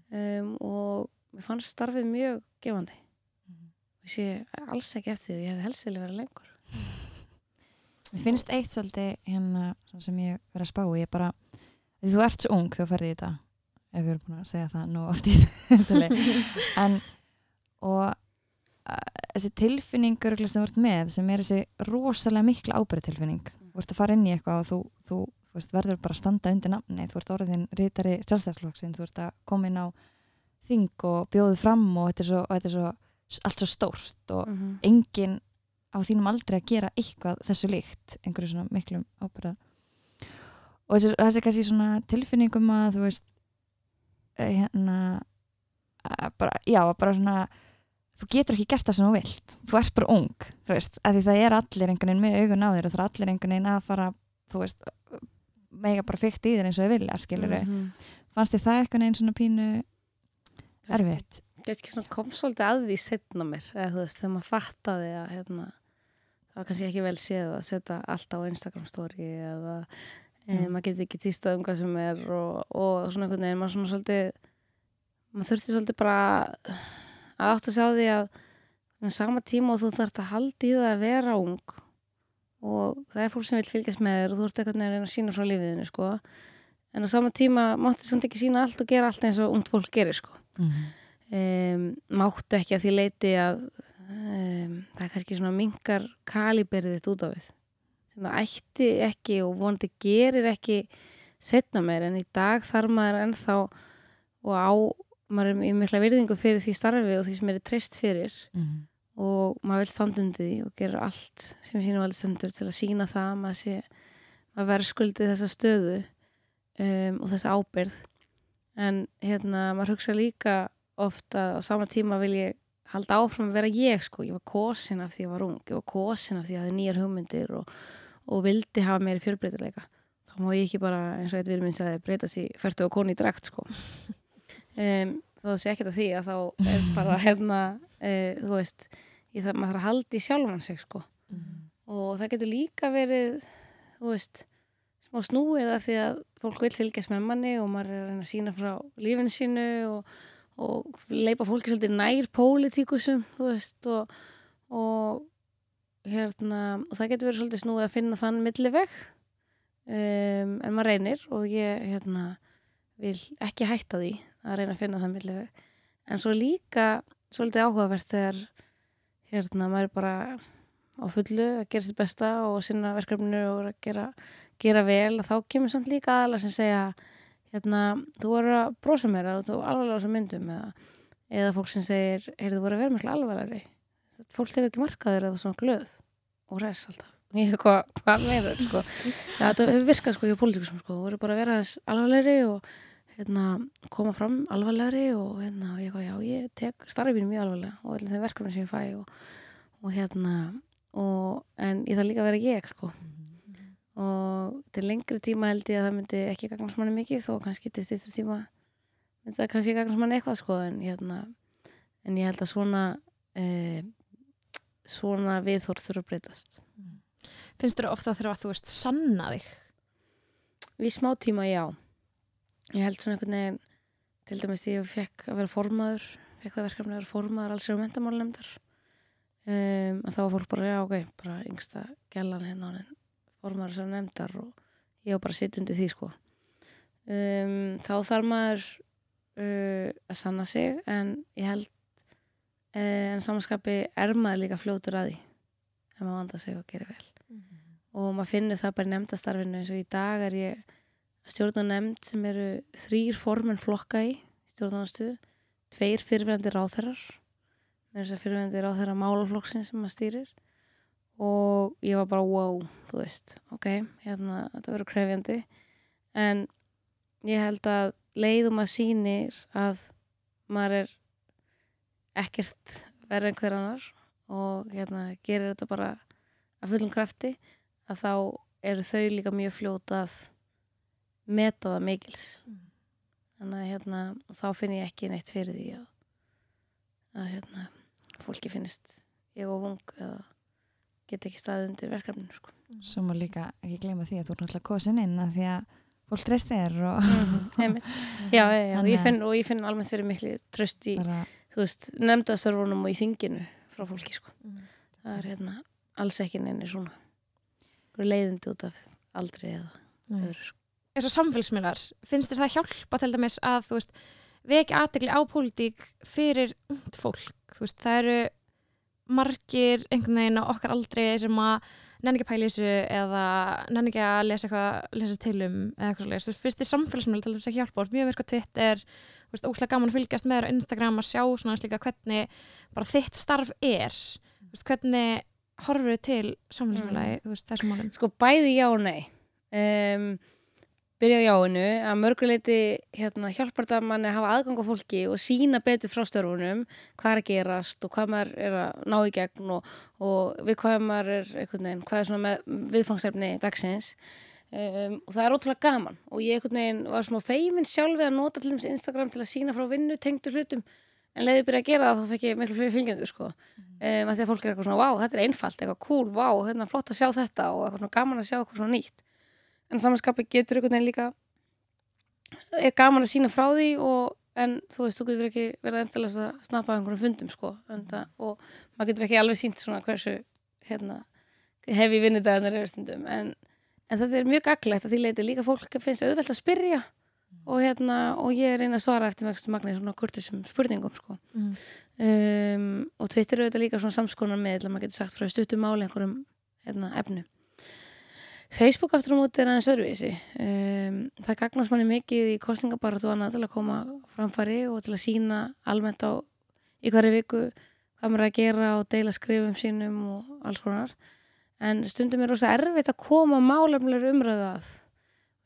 Um, og mér fannst starfið mjög gefandi. Og ég sé alls ekki eftir því, ég hefði helst vilja vera lengur. Mér finnst eitt svolítið hérna sem ég verið að spá í, ég bara því þú ert svo ung þegar þú ferði í þetta. Ef við erum búin að segja það nú oft í en og þessi tilfinningur sem þú ert með sem er þessi rosalega mikla ábyrðtilfinning þú ert að fara inn í eitthvað og þú, þú, þú veist, verður bara að standa undir namni þú ert orðin rítari sjálfstæðsflokksinn þú ert að koma inn á þing og bjóðu fram og þetta er svo, þetta er svo allt svo stórt og mm -hmm. enginn á þínum aldrei að gera eitthvað þessu líkt, einhverju svona miklum ábyrða og þessi, kannski svona tilfinningum að þú veist eh, hérna bara, já, bara svona þú getur ekki gert það sem þú vilt þú ert bara ung, þú veist, að því það er allir einhvern veginn með augun á þér og það er allir einhvern veginn að fara, þú veist mega bara fykt í þér eins og þau vilja, skilur Mhm. fannst þið það einhvern veginn svona pínu erfitt? Ég kom svolítið að því setna mér eða þú veist, þegar maður fattaði að hérna, það var kannski ekki vel séð að setja allt á Instagram story eða Mm. maður getur ekki týstað um hvað sem er og, og svona einhvern veginn, maður svona svolítið maður þurfti svolítið bara að átt að sjá því að sama tíma og þú þarft að halda í það að vera ung og það er fólk sem vil fylgjast með þér og þú ert eitthvað að reyna að sína frá lífiðinu sko. en á sama tíma máttu samt ekki sína allt og gera allt eins og ungt fólk gerir sko. Mhm. um, máttu ekki að því leiti að um, það er kannski svona mingar kaliberið þitt út af við sem það ætti ekki og vonandi gerir ekki setna meir en í dag þarf maður ennþá og á maður er í mikla virðingu fyrir því starfi og því sem er treyst fyrir Mhm. og maður vil standundi því og gera allt sem sínum alveg stendur til að sína það að maður sé maður verður skuldið þessa stöðu um, og þessa ábyrð en hérna maður hugsa líka ofta á sama tíma vil ég halda áfram að vera ég sko, ég var kosin af því ég var ung ég var kosin af því ég hafði nýjar hugmyndir og, og vildi hafa meiri fjölbreytileika. Þá má ég ekki bara eins og eitt við minn sagði breytast í færtu og koni í drakt sko. Um, þá sé ekkert að því að þá er bara hérna uh, þú veist, þarf, maður þarf að halda í sjálfan sig sko. Mhm. og það getur líka verið þú veist, smá snúið af því að fólk vil fylgjast með manni og maður er að reyna að sína frá lífinu sínu og, og leipa fólki svolítið nær pólitíkusum þú veist og, og hérna og það getur verið svolítið snúið að finna þann milliveg um, en maður reynir og ég hérna vil ekki hætta því að reyna að finna þann milliveg. En svo líka svolítið áhugavert þegar hérna maður er bara á fullu að gera sitt besta og sinna verkefninu og gera, gera vel þá kemur samt líka aðalega sem segja hérna, þú voru að brosa mér og þú alvarlega á þessum myndum eða, eða fólk sem segir, heyrðu, þú voru að vera miklu alvarlegri fólk tekur ekki markaður eða svona glöð og res alltaf hvað, hvað meður sko. ja, þetta hefur virkað sko í pólitíkusum sko. þú voru bara að vera alvarlegri og hérna, koma fram alvarlegri og hérna, og ég, já, ég tek starfinu mjög alvarlega og allir þeim verkefni sem ég fæ og, og hérna og, en ég þarf líka að vera ég sko. og til lengri tíma held ég að það myndi ekki gagnast manni mikið þó kannski til styrta tíma myndi það kannski gagnast manni eitthvað sko, en, hérna, en ég held að svona eh, svona viðhór þurfa að breytast Finnst þér ofta að þurfa að þú veist sanna þig? Í smá tíma, já. Ég held svona einhvern veginn, til dæmis því ég fekk að vera formaður, fekk það verkefni að vera formaður alls og mentamálunemndar. Um, að þá var fólk bara, já, ok, bara yngsta gælan hérna á henn, formaður sem nefndar og ég var bara sitt undir því, sko. Um, þá þarf maður uh, að sanna sig, en ég held, en samanskapi er maður líka fljótur að því, ef maður vanda sig og gerir vel. Og maður finnur það bara í nefndastarfinu eins og í dag er ég að stjórna nefnd sem eru þrýr formenn flokka í stjórnarnastuðu, tveir fyrirverandi ráþherrar með þess að fyrirverandi ráþherra málaflokksins sem maður stýrir. Og ég var bara wow, þú veist, ok, hérna þetta verður krefjandi. En ég held að leiðum að sýnir að maður er ekkert verið en hver annar og hérna gerir þetta bara að fullum krafti að þá eru þau líka mjög fljót að meta það mikils þannig að hérna þá finn ég ekki neitt fyrir því að, að hérna fólki finnist ég og vung eða get ekki staðið undir verkefninu sko. Svo má líka ekki gleyma því að þú er náttúrulega kosin inn að því að fólk treyst þér og Einmitt. já, já, já, og Þannig ég finn, og ég finn almennt fyrir miklu tröst í, bara, þú veist, nefndastörfunum og í þinginu frá fólki sko. það er hérna alls ekki neini svona leiðindi út af aldrei eða Nei. öðru sko. eins og samfélagsmiðlar, finnst þér það hjálpa til dæmis að þú veist, veki aðtegli á pólitík fyrir ungt fólk, þú veist, það eru margir einhvern veginn á okkar aldrei sem að nenni ekki að pæla þessu eða nenni ekki að lesa eitthvað lesa til um eða eitthvað svoleiðis. Þú veist, finnst þér samfélagsmiðlar til þess að hjálpa, mjög Twitter þú veist, óslega gaman að fylgjast með þér á Instagram að sjá svona eins líka hvernig bara þitt starf er, veist, hvernig horfur þið til þú veist, þessum málum? Sko bæði já og nei. Um, byrja á jáinu. Að mörguleiti hérna, hjálpar það manni að hafa aðgang á fólki og sína betur frá störfunum hvað er að gerast og hvað maður er að ná í gegn og, og við hvað maður er veginn, hvað er svona með viðfangsefni dagsins um, og það er ótrúlega gaman. Og ég var smá feimin sjálfi að nota til þess Instagram til að sína frá vinnu tengdur hlutum. En leiði byrja að gera það þá fekk ég miklu fleiri fylgjendur sko. Um, að því að fólk er eitthvað svona, vá, þetta er einfalt eitthvað cool, vá, hérna, flott að sjá þetta og eitthvað svona gaman að sjá eitthvað svona nýtt. En samanskapi getur einhvern veginn líka er gaman að sína frá því og en þú veist, þú getur ekki verið endilega að snappa einhvern fundum sko. Enda, og maður getur ekki alveg sínt svona hversu hérna, hefi vinnudagarnir eru stundum. En, en þetta er mjög gaglegt að því leiti líka fólk finnst auðvelt að spyrja. Og hérna, og ég reyna að svara eftir mjög magnir svona kurtisum spurningum sko. Mm. um, og Twitter er auðvitað líka svona samskonar með að maður getur sagt frá stuttum máli einhverjum hérna, efnu Facebook aftur á móti er aðeins öðruvísi. Um, það gagnast manni mikið í kostningabaratu annað til að koma framfæri og til að sína almennt á í hverju viku hvað maður að gera og deila skrifum sínum og alls konar en stundum er rosa erfitt að koma málefnilegur umræðu að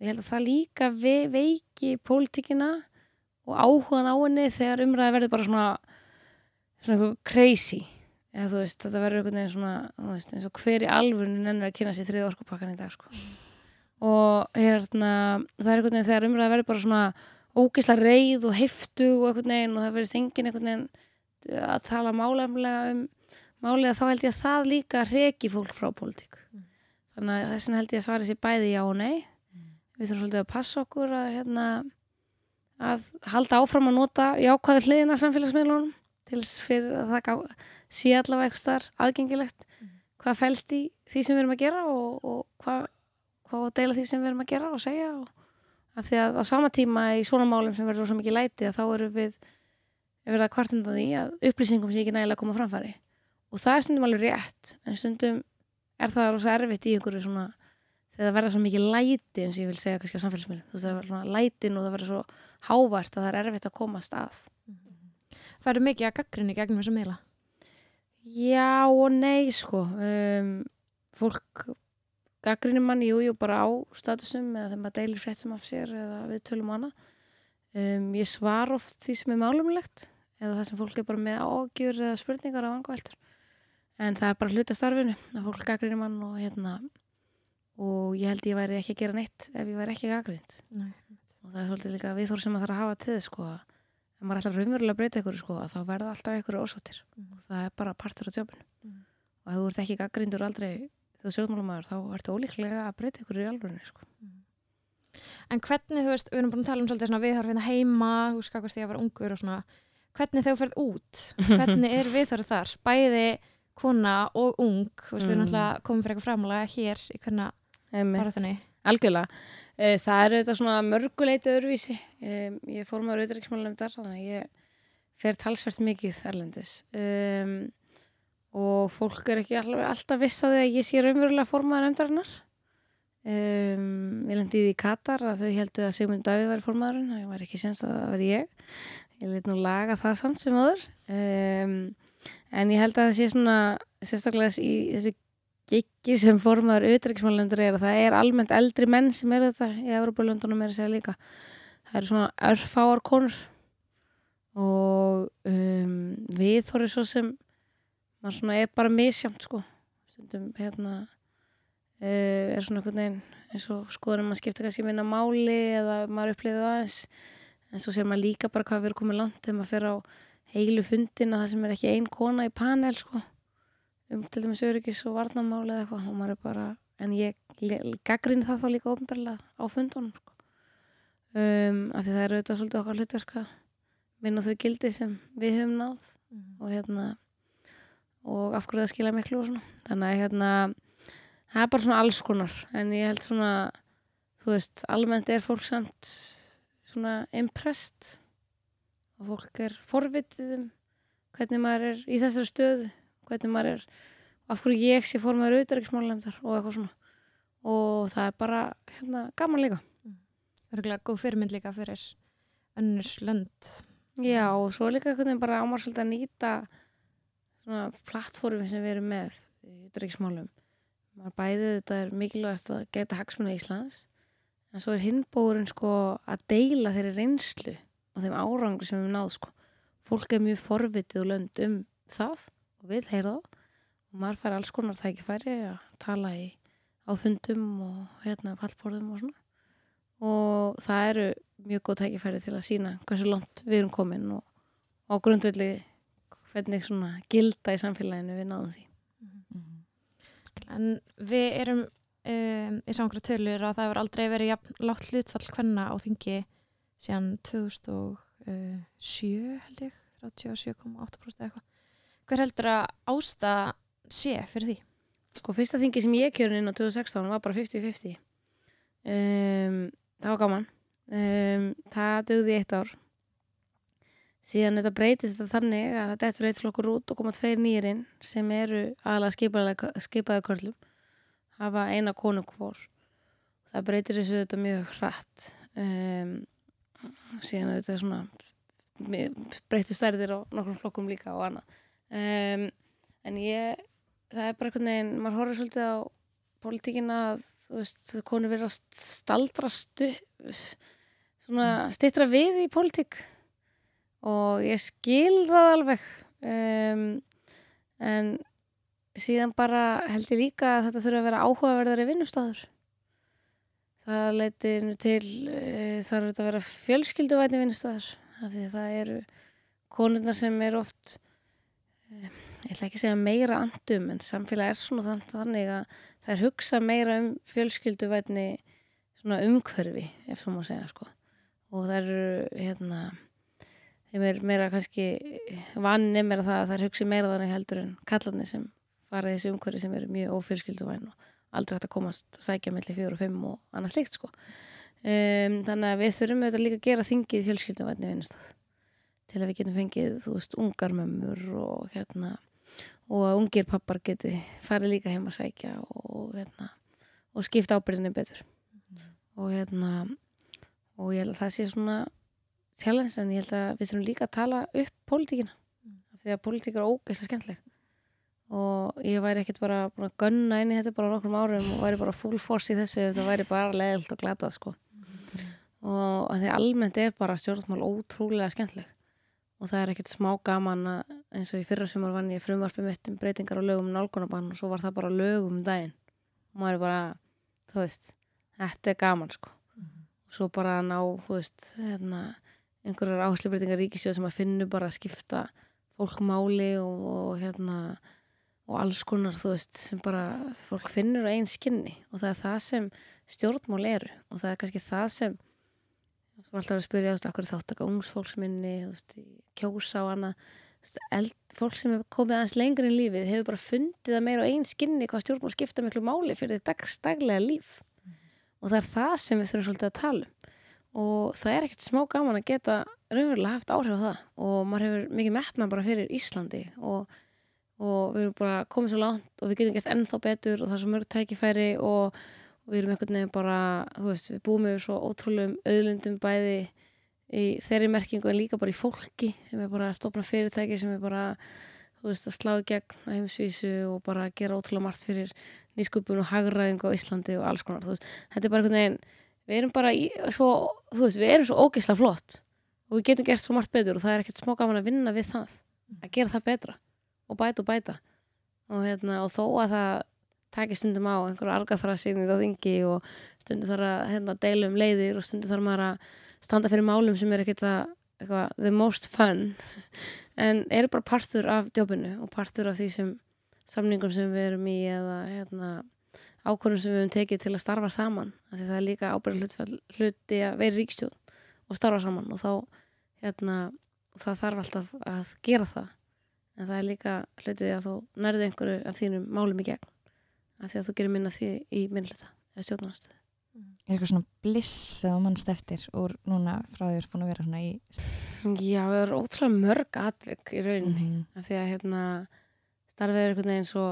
og ég held að það líka ve veiki pólitíkina og áhugan á henni þegar umræði verður bara svona svona eitthvað crazy eða þú veist, þetta verður einhvern veginn svona veist, eins og hver í alvörinu nennir að kynna sér þriða orkupakkan í dag sko. og hérna það er einhvern veginn þegar umræði verður bara svona ógisla reið og heftu og einhvern veginn og það verðist enginn einhvern veginn að tala málamlega um málega þá held ég að það líka reki fólk frá pólitík. Mm. þannig að þessin held ég að svara sér bæði já og nei. Við þurfum svolítið að passa okkur að hérna að halda áfram að nota jákvæður hliðina samfélagsmiðlunum til fyrir að það gá, sé allavega eitthvað starf aðgengilegt hvað fælst í því sem við erum að gera og, og hvað, hvað deila því sem við erum að gera og segja og, af því að á sama tíma í svona málum sem verður svo mikið læti að þá erum við við að kvartunda því að upplýsingum sé ekki nægilega að koma á framfæri og það er stundum alveg rétt en stundum er það rosa erfitt í einhverju svona þegar það verða svo mikið læti eins og ég vil segja kannski á samfélagsmiðlum. Þú veist það verður svona lætin og það verður svo hávært að það er erfitt að komast að Það eru mikið að gaggrinni gegnum þessa miðla. Já og nei sko. Um, fólk gaggrinir mann, jú, jú, bara á statusum eða þegar maður deilir fréttum af sér eða við tölum hana um, ég svar oft því sem er málumlegt eða það sem fólk er bara með ágjur eða spurningar á vangaveltur en það er bara hluta starfinu að fólk gaggrinir mann og hérna og ég held ég væri ekki að gera neitt ef ég væri ekki gaggrind Nei. og það er svolítið líka viðhór sem maður þarf að hafa til sko að ef maður ætlar raunverulega að breyta ykkur sko að þá verða alltaf ykkur ósáttir Mhm. og það er bara partur af jobbinu Mhm. og ef þú ert ekki gaggrindur aldrei þú er sjóðmálumæður þá ertu ólíklega að breyta ykkur í alvörinu sko. En hvernig, þú veist, við erum búin að tala um svolítið svona viðhorf hérna heima, þú hvað því að vera ungur og svona, hvernig þú ferð út, hvernig er viðhorf þar? Bæði kona og ung, veist, við erum Mm. alltaf komið fyrir eitthvað framlega hér í bara þannig. algjörlega. Eh, það er auðvitað svona mörguleiti öðruvísi. Ég fór maður auðvitaðriksmálanefndar þannig að ég fer talsvert mikið erlendis. Um, og fólk er ekki alltaf, alltaf viss að því að ég sé raunverulega formaður nefndarinnar. Um, ég lendi í Katar að þau heldur að Sigmund Davíð væri formaðurinn það var ekki séns að það veri ég. Ég leit nú laga það samt sem öður um, en ég held að það sé svona sérstaklega í þessu giggi sem formaður auðvitaðriksmálanefndar er að það er almennt eldri menn sem eru þetta í Evropalöndunum er að segja líka. Það eru svona örfáar konur og um, við þorri svo sem maður svona er bara misjamt sko. Stundum hérna uh, er svona einhvern veginn eins og skoður maður skipta kannski minna máli eða maður upplifið það aðeins. En svo sér maður líka bara hvað við erum komið langt þegar maður fer á heilu fundin að það sem er ekki ein kona í panel sko. Um til dæmis öryggis og varnamáli eða eitthvað og maður er bara en ég gaggrinni það þá líka ofnbarlega á fundunum sko. um, af því það er auðvitað svolítið okkar hlutverk að minna þau gildi sem við höfum náð og hérna og af hverju það skilja miklu og svona. Þannig að hérna það er bara svona alls konar. En ég held svona þú veist, almennt er fólk samt svona impressed og fólk er forvitið um hvernig maður er í þessari stöðu hvernig maður er af hverju ég sé formaður auðvitaðriksmálandar og eitthvað svona og það er bara hérna gaman líka Örgulega góð fyrirmynd líka fyrir önnur lönd. Já, og svo líka veginn bara ámar svolítið að nýta svona plattformi sem við erum með í dryggsmálum. Maður bæðið þetta er mikilvægast að geta hagsmuna Íslands en svo er hinbóðurinn sko að deila þeirri reynslu og þeim árangri sem við höfum náð sko. Fólk er mjög forvitið og lönd um það og vil heyra það og maður fær alls konar tækifæri að tala í áfundum og hérna pallborðum og svona og það eru mjög góð tækifæri til að sína hversu langt við erum komin og, á grundvelli hvernig svona gilda í samfélaginu við náðum því Mhm. En við erum um, í samkvæmra tölur að það hefur aldrei verið jafn lágt hlutfall hvenna á þingi síðan 2007 held ég, 37,8% eitthvað. Hver heldur að ásta sé fyrir því? sko fyrsta þingi sem ég kjörin inn á 2016 var bara 50-50 um, það var gaman. Um, það dugði í eitt ár. Síðan þetta breytist þetta þannig að þetta eftir eitt flokkur út og koma tveir nýrin sem eru aðalega skipaði, körlum. Hafa eina konu hvor. Það breytir þessu þetta mjög hratt. Um, síðan er svona breytu stærðir á nokkrum flokkum líka og annað. Um, en ég það er bara einhvern veginn, maður horfður svolítið á pólitíkina að þú veist, konur verið að staldra stu, svona stittra við í pólitík. Og ég skil það alveg. Um, en síðan bara held ég líka að þetta þurfa að vera áhugaverðari vinnustadur það leitir nú til uh, þarf þetta að vera fjölskylduvætni vinnustadur af því að það eru konurnar sem er oft uh, ég ætla ekki að segja meira andum en samfélag er svona þann, þannig að það er hugsa meira um fjölskylduvætni svona umhverfi ef svo má segja sko. Og það eru hérna þeim er meira kannski vanni meira það að það er hugsi meira þannig heldur en kallarnir sem fara í þessu umhverfi sem eru mjög ófjölskylduvæn og aldrei hægt að komast að sækja mellir fjóru og fimm og annað slikt sko. Um, þannig að við þurfum auðvitað líka að gera þingið fjölskylduvætni vinnustaf til að við getum fengið, þú veist, ungarmömmur og hérna og að ungir pappar geti farið líka heim að sækja og, hérna, og skipta ábyrðinni betur. Og hérna og ég held að það sé svona challenge en ég held að við þurfum líka að tala upp pólitíkina. Því að pólitík er ógeðslega skemmtileg og ég væri ekkert bara búin að gunna inn í þetta bara nokkrum árum og væri bara full force í þessu þetta væri bara leðilt og glatað sko. Og að því almennt er bara stjórnmál ótrúlega skemmtileg. Og það er ekkert smá gaman að eins og í fyrra sumar vann ég frumvarpi mitt um breytingar á lögum um nálgunabann og svo var það bara lögum um daginn. Og maður er bara, þú veist þetta er gaman sko. Og svo bara að ná, þú veist hérna, einhverjar áherslubreytingar ríkisjóð sem að finna bara að skipta fólk máli og, og hérna og alls konar, þú veist, sem bara fólk finnur á einn skinni. Og það er það sem stjórnmál eru. Og það er kannski það sem þú var alltaf að spyrja, þú veist, akkur þáttaka ungsfólksminni, þú veist, kjósa og annað, fólk sem hefur komið aðeins lengur í lífið hefur bara fundið að meira á einn skinni hvað stjórnmál skipta miklu máli fyrir þetta dagstaglega líf. Og það er það sem við þurfum svolítið að tala um. Og það er ekkert smá gaman að geta raunverulega haft áhrif á það. Og maður hefur mikið metna bara fyrir Íslandi og, og við erum bara komið svo langt og við getum gert ennþá betur og það er svo mörg tækifæri og, og við erum einhvern veginn bara, þú veist, við búum yfir svo ótrúlegum auðlundum bæði í þeirri merkingu en líka bara í fólki sem er bara að stopna fyrirtæki sem er bara, þú veist, að slá í gegn á heimsvísu og bara gera ótrúlega margt fyrir nýsköpun og hagraðingu á Íslandi og alls konar, þú veist, þetta er bara einhvern veginn við erum bara í, svo, þú veist, við erum svo ógeðslega flott og við getum gert svo margt betur og það er ekkert smá gaman að vinna við það að gera það betra og bæta og bæta. Og, hérna, og þó að það taki stundum á einhverju argaþrasing á þingi og stundum þarf að hérna, deila um leiðir og stundum þarf maður að standa fyrir málum sem er ekkert að eitthvað, the most fun. En eru bara partur af jobbinu og partur af því sem samningum sem við erum í eða hérna, ákvörðum sem við höfum tekið til að starfa saman. Af því það er líka ábyrðan hluti að vera ríkstjórn og starfa saman og þá hérna, það þarf alltaf að gera það en það er líka hlutið að þú nærðu einhverju af þínum málum í gegn af því að þú gerir minna því í minnluta eða stjórnarnastuð Er eitthvað svona bliss eða mannst eftir úr núna frá því þú ert búin að vera svona í Já, það er ótrúlega mörg atvik í rauninni Mhm. af því að hérna starfið er einhvern veginn svo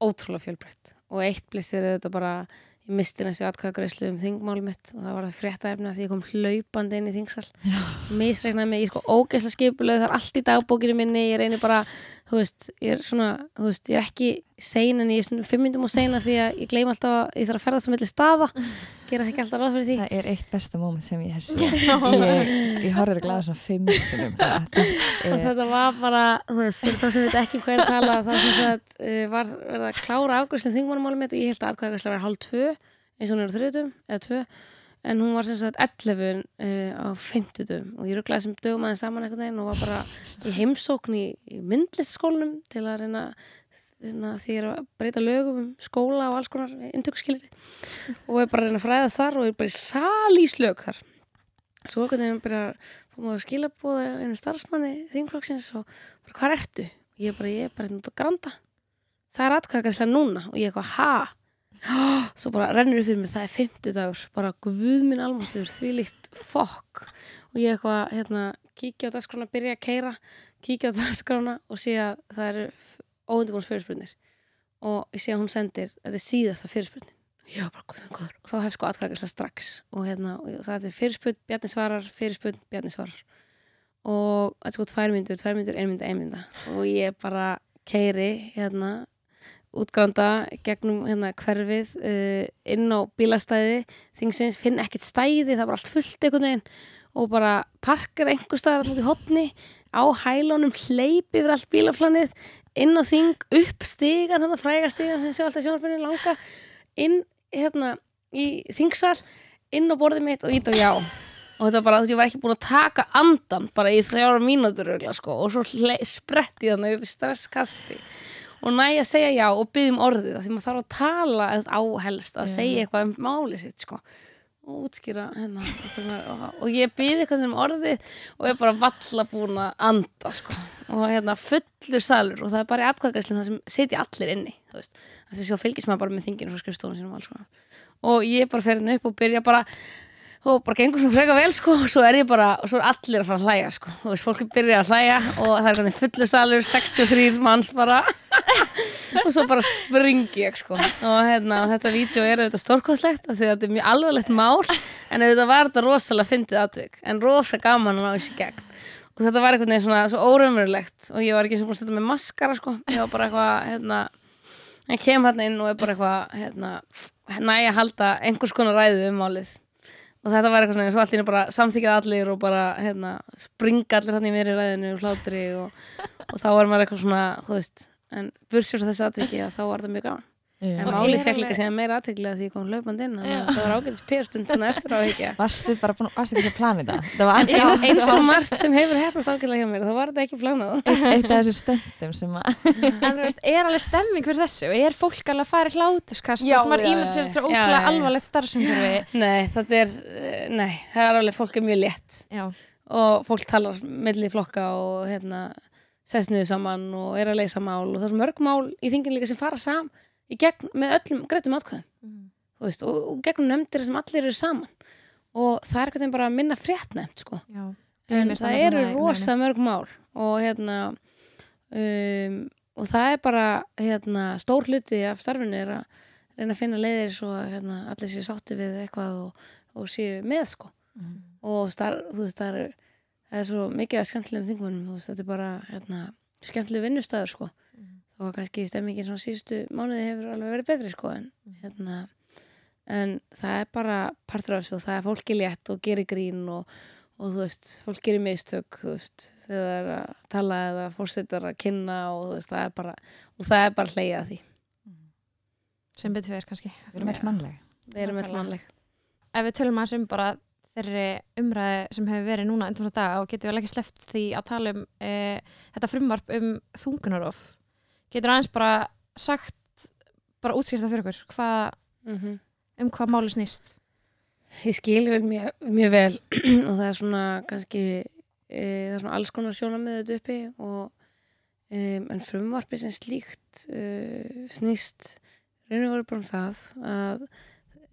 ótrúlega fjölbreytt og eitt blissir er þetta bara ég misti næstu atkvæðagreyslu um þingmálum mitt og það var það frétta efni að því ég kom hlaupandi inn í þingsal. Misreiknaði mig í sko ógeðsla skipuleg það er allt í dagbókinu minni ég reynir bara, þú veist, ég er svona þú veist, ég er ekki sein en ég er svona fimm myndum og seina því að ég gleym alltaf að ég þarf að ferða sem milli staða, gera ekki alltaf ráð fyrir því. Það er eitt besta moment sem ég hef séð. Ég, ég horfður að glæða svona fimm sinum og Þetta var bara, þú veist, fyrir það sem við ekki hver tala, það sem sagt uh, var verið að klára afgjörslu þingmannumálum mitt og ég held að atkvæðagjörslu var hálf tvö, eins og hún er á þriðutum, eða tvö en hún var sem sagt 11 uh, á 50 dögum og ég rugglaði sem dögum aðeins saman einhvern veginn og var bara í heimsókn í, í myndlistskólanum til að reyna hérna, því ég er að breyta lögum um skóla og alls konar intökskilir og er bara að reyna að fræðast þar og er bara í salíslög þar. Svo einhvern veginn bara fórum við að skila búða einu starfsmanni þingflokksins og bara hvað ertu? og ég bara, ég er bara hérna út að granda. Það er atkvæðarslega núna. Og ég eitthvað, ha? svo bara rennur upp fyrir mér, það er 50 dagur bara guð minn almáttur, því líkt fokk. Og ég eitthvað, hérna, kíkja á dagskrána, byrja að keira kíkja á dagskrána og sé að það eru óundibúins fyrirspurnir. Og ég sé að hún sendir, þetta er síðasta fyrirspurnin. Já, bara guð minn góður. Og þá hef sko atkvæðarslega strax. Og hérna, og það er fyrirspurn, Bjarni svarar fyrirspurn, Bjarni svarar. Og þetta er sko tvær myndur, tvær myndur, ein mynda, ein mynda og ég bara keiri hérna útgranda gegnum hérna hverfið uh, inn á bílastæði þingsins, finn ekkert stæði það var allt fullt einhvern veginn og bara parkar einhver staðar út í hotni á hælunum, hleypi yfir allt bílaflanið, inn á þing upp stigan, þannig fræga stigan sem sé alltaf sjónarfinni langa inn hérna í þingsal inn á borðið mitt og ít og já. Og þetta bara, þú veist, ég var ekki búin að taka andan bara í þrjára mínútur sko, og svo þannig, er í stresskasti og næ að segja já og byggjum orðið því maður þarf að tala eða áhelst að segja eitthvað um málið sitt sko. Og útskýra hérna og, og ég byrði eitthvað um orðið og er bara valla búin að anda sko. Og hérna fullur salur og það er bara í atkvæðgæslinn það sem setja allir inni veist, að fylgist maður bara með þinginu frá skrifstofunum sínum og alls og ég bara fer hérna upp og byrja bara og bara gengur svona freka vel sko og svo er ég bara, og svo er allir að fara að hlæja sko. Þú veist, fólk byrja að hlæja og það er hvernig fullu salur 63 manns bara. Og svo bara springi ég sko. Og hérna, og þetta vídeo er auðvitað stórkostlegt af því að þetta er mjög alvarlegt mál en auðvitað var þetta rosalega fyndið atvik en rosa gaman að ná þessi gegn. Og þetta var einhvern veginn svona svo óraumverulegt og ég var ekki sem búin að setja með maskara sko. Ég var bara eitthvað, hérna ég kem hérna inn og er bara eitthvað hérna, næ að halda einhvers konar ræðu um málið og þetta var eitthvað svona eins og einu bara samþykjað allir og bara hérna, springa allir hann í mér í ræðinu og hlátri og, og þá var maður eitthvað svona þú veist, en bursjur þessi atviki að þá var það mjög gaman en Já. máli er fekk líka síðan meira aðteglega því ég kom hlaupandi inn þannig að það var ágætis pérstund svona eftir á ekki Varstu bara búin, varstu ekki að plana þetta? Já, eins og margt sem hefur hefnast ágætlega hjá mér þá var þetta ekki planað. Eitt af þessu stöndum sem að en þú veist, er alveg stemming fyrir þessu? Er fólk alveg að fara í hlátuskast Já, já, já, já, ótrúlega já, já. alvarlegt starfsumhverfi. Nei, þetta er, eh, nei, það er alveg fólk er mjög létt. Já, og fólk talar milli flokka og hérna sest niður saman og er að leysa mál og það er svo mörg mál í þingin líka sem fara saman í gegn með öllum greitum atkvæðum þú veist, og, og gegnum nefndir sem allir eru saman. Og það er eitthvað bara að minna frétt nefnd sko. en það eru það í rosa mörg mál og hérna um, og það er bara hérna, stór hluti af starfinu er að reyna að finna leiðir svo að hérna, allir séu sátti við eitthvað og, og séu með sko. Og star, þú veist það er, það er svo mikið að skemmtilegum veist þetta er bara hérna, skemmtileg vinnustæður sko þá var kannski stemmingin svona síðustu mánuði hefur alveg verið betri sko en hérna en það er bara partur af þessu og það er fólki létt og gerir grín og, og þú veist, fólk gerir mistök þú veist, þegar það er að tala eða fórsetar að kynna og þú veist, það er bara og það er bara hleyja því. Sem betur fyrir kannski. Við erum ekki mannlega við erum Nákvæmlega. mannleg. Ef við tölum aðeins um bara þeirri umræði sem hefur verið núna endur frá dag og getur vel ekki sleppt því að tala um e, þetta frumvarp um þungunarof getur aðeins bara sagt bara útskýrt það fyrir okkur. Hvað, mm um hvað máli snýst? Ég skil vel mjög, mjög vel og það er svona kannski e, það er svona alls konar sjónamið þetta uppi og e, en frumvarpi sem slíkt e, snýst reynir voru bara um það að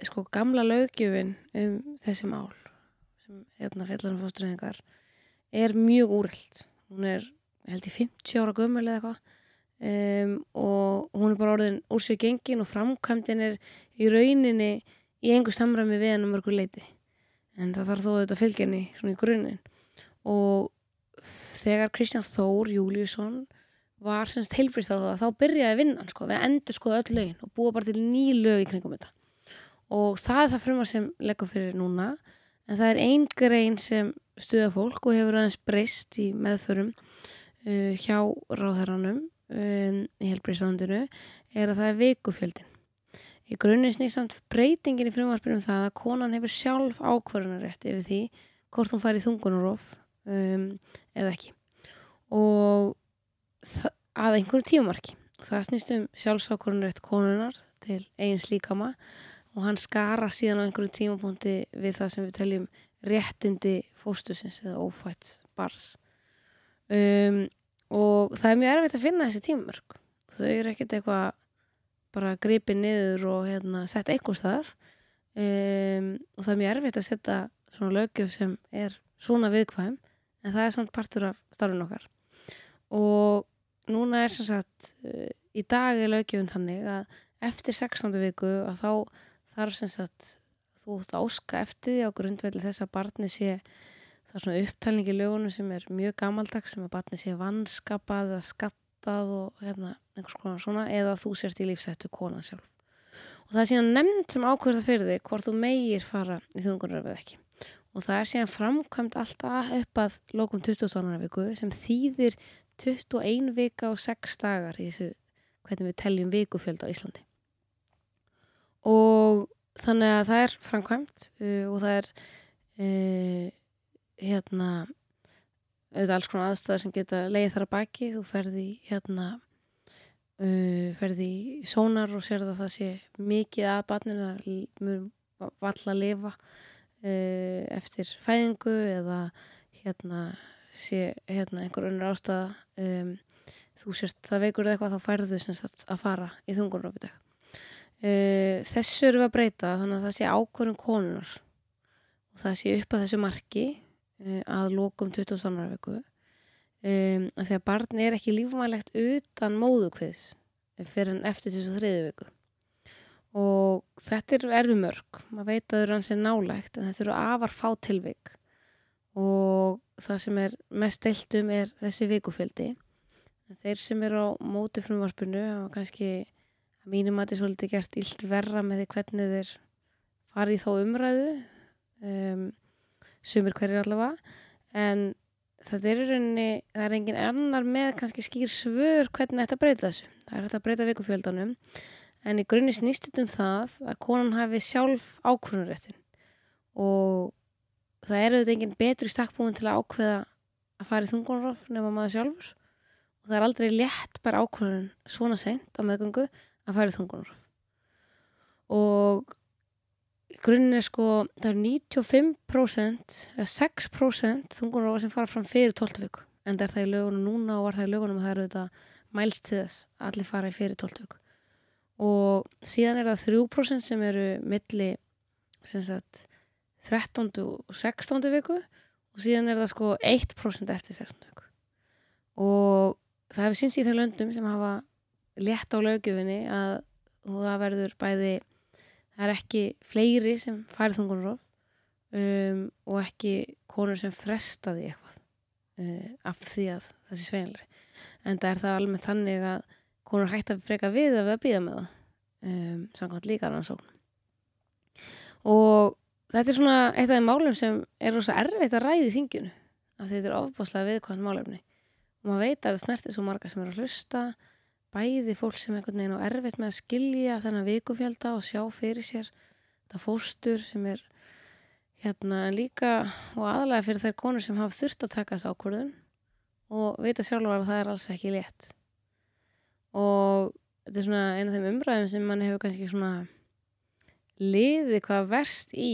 sko gamla löggjöfin um þessi mál sem hérna fjallar um fóstureyðingar er mjög úreld hún er held í 50 ára gömul eða eitthvað um, og hún er bara orðin sér gengin og framkvæmdin er í rauninni í engu samræmi við hennar mörgur leiti en það þarf þó auðvitað að fylgja henni svona í grunninn. Og þegar Kristján Þór Júliusson var semst heilbrist þá byrjaði vinnan sko, við endur skoða öll lögin og búa bara til ný lög í kringum þetta. Og það er það frumar sem leggur fyrir núna en það er ein grein sem stuða fólk og hefur aðeins breyst í meðförum uh, hjá ráðherranum um, í helbriðsvandinu er að það er vikufjöldin í grunninn snýst samt breytingin í frumvarpinu um það að konan hefur sjálf ákvörðunarétt yfir því hvort hún fær í þungunarof um, eða ekki. Og að einhverju tímamarki. Það snýst um sjálfsákvörðunarétt konunar til eigins líkama og hann skara síðan á einhverju tímapunkti við það sem við teljum réttindi fóstusins eða ófætt bars um, og það er mjög erfitt að finna þessi tímamörk þau eru ekkert eitthvað bara gripið niður og hérna, sett eitthvað staðar um, og það er mjög erfitt að setja svona lögjöf sem er svona viðkvæm en það er samt partur af starfin okkar og núna er sem sagt uh, í dag er lögjöfun þannig að eftir 16. viku að þá þarf sem sagt þú ert að óska eftir því á grundvelli þess að barni sé það er svona upptalning í lögunum sem er mjög gamaldags sem að barni sé vanskapað eða skattað og hérna einhvers konar svona eða þú sért í lífsættu kona sjálf og það er síðan nefnd sem ákvörða fyrir þig hvort þú meigir fara í þungunaröf eða ekki og það er síðan framkvæmt alltaf upp að lókum 20. viku sem þýðir 21 vika og 6 dagar í þessu hvernig við teljum vikufjöld á Íslandi og þannig að það er framkvæmt uh, og það er uh, hérna auðvitað alls konar aðstæður sem geta leið þar að baki, þú ferði hérna uh, ferði í sónar og sér að það sé mikið að barninu að mjög valla að lifa uh, eftir fæðingu eða hérna sé hérna einhver önnur ástæða um, þú sért það veikur eitthvað þá færðu sem sagt að fara í dag uh, þessu eru við að breyta þannig að það sé ákvörðum konunar og það sé upp að þessu marki að lokum 20. viku um, að barn er ekki lífmælegt utan móðukviðs fyrir en eftir 23. viku og þetta er erfi mörg maður veit að það eru hans er nálægt en þetta eru afar fá tilvik og það sem er mest deilt um er þessi vikufjöldi þeir sem eru á móti frumvarpinu og kannski að mínum að þetta er svolítið gert illt verra með því hvernig þeir fari í þá umræðu um, sumir hverjir allavega. En þetta er í rauninni það er engin annar með kannski skýr svör hvernig þetta breyta þessu. Það er þetta að breyta vikufjöldanum. En í grunni snýst þetta um það að konan hafi sjálf ákvörnuréttin og það er auðvitað enginn betur í stakkbúin til að ákveða að fara í þungunarrof nema maður sjálfur. Og það er aldrei létt bara ákvörðun svona seint á meðgöngu að fara í þungunarrof. Og er sko það er 95% eða 6% þungunarrofa sem fara fram fyrir 12 viku en það er það í lögunum núna og var það í lögunum að það eru auðvitað mælst til þess að allir fara í fyrir 12 viku og síðan er það 3% sem eru milli sem sagt 13. og 16. viku og síðan er það sko 1% eftir 16. viku og það hefur síns í þeim löndum sem hafa létt á lögjöfinni að og það verður bæði það er ekki fleiri sem færið þungunarof um, og ekki konur sem frestaði eitthvað uh, af því að það sé sveinlega en það er það alveg þannig að konur hægt að freka við ef það býða með það um, samkvæmt líka rannsókn og þetta er svona eitt af þeim málum sem er rosa erfitt að ræði þinginu af því þetta er ofbáslega viðkvæmt málefni. Og maður veit að það snertir svo marga sem er að hlusta bæði fólk sem einhvern veginn á erfitt með að skilja þennan vikufjölda og sjá fyrir sér þetta fóstur sem er hérna líka og aðalega fyrir þær konur sem hafa þurft að taka þessu ákvörðun og vita sjálfur að það er alls ekki létt. Og þetta er svona eina af þeim umræðum sem mann hefur kannski svona liðið hvað verst í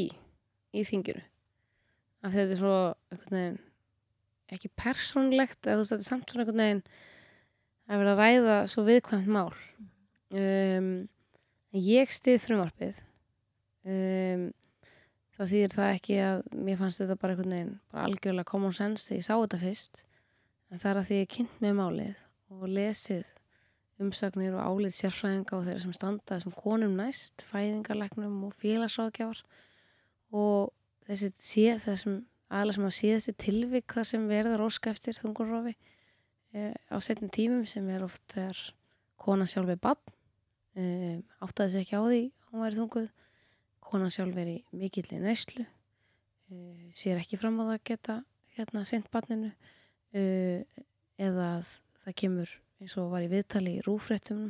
í þinginu. Af því þetta er svo veginn ekki persónlegt eða þú veist þetta er samt svona einhvern veginn að vera að ræða svo viðkvæmt mál. Um, ég stið frumvarpið. Um, það þýðir það ekki að mér fannst þetta bara einhvern veginn bara algjörlega common sense þegar ég sá þetta fyrst. En það er að því ég kynnt með málið og lesið umsagnir og álið sérfræðinga og þeirra sem standa þessum konum næst, fæðingarlegnum og félagsráðgjafar. Og þessi sé þessum aðla sem að sé þessi tilvik þar sem verður óska eftir þungurrofi á setjum tímum sem er oft þegar kona sjálf er bann e, áttaði sig ekki á því hún væri þunguð. Kona sjálf er í mikilli neyslu e, sér ekki fram á það að geta hérna sent banninu e, eða að það kemur eins og var í viðtali í rúfréttum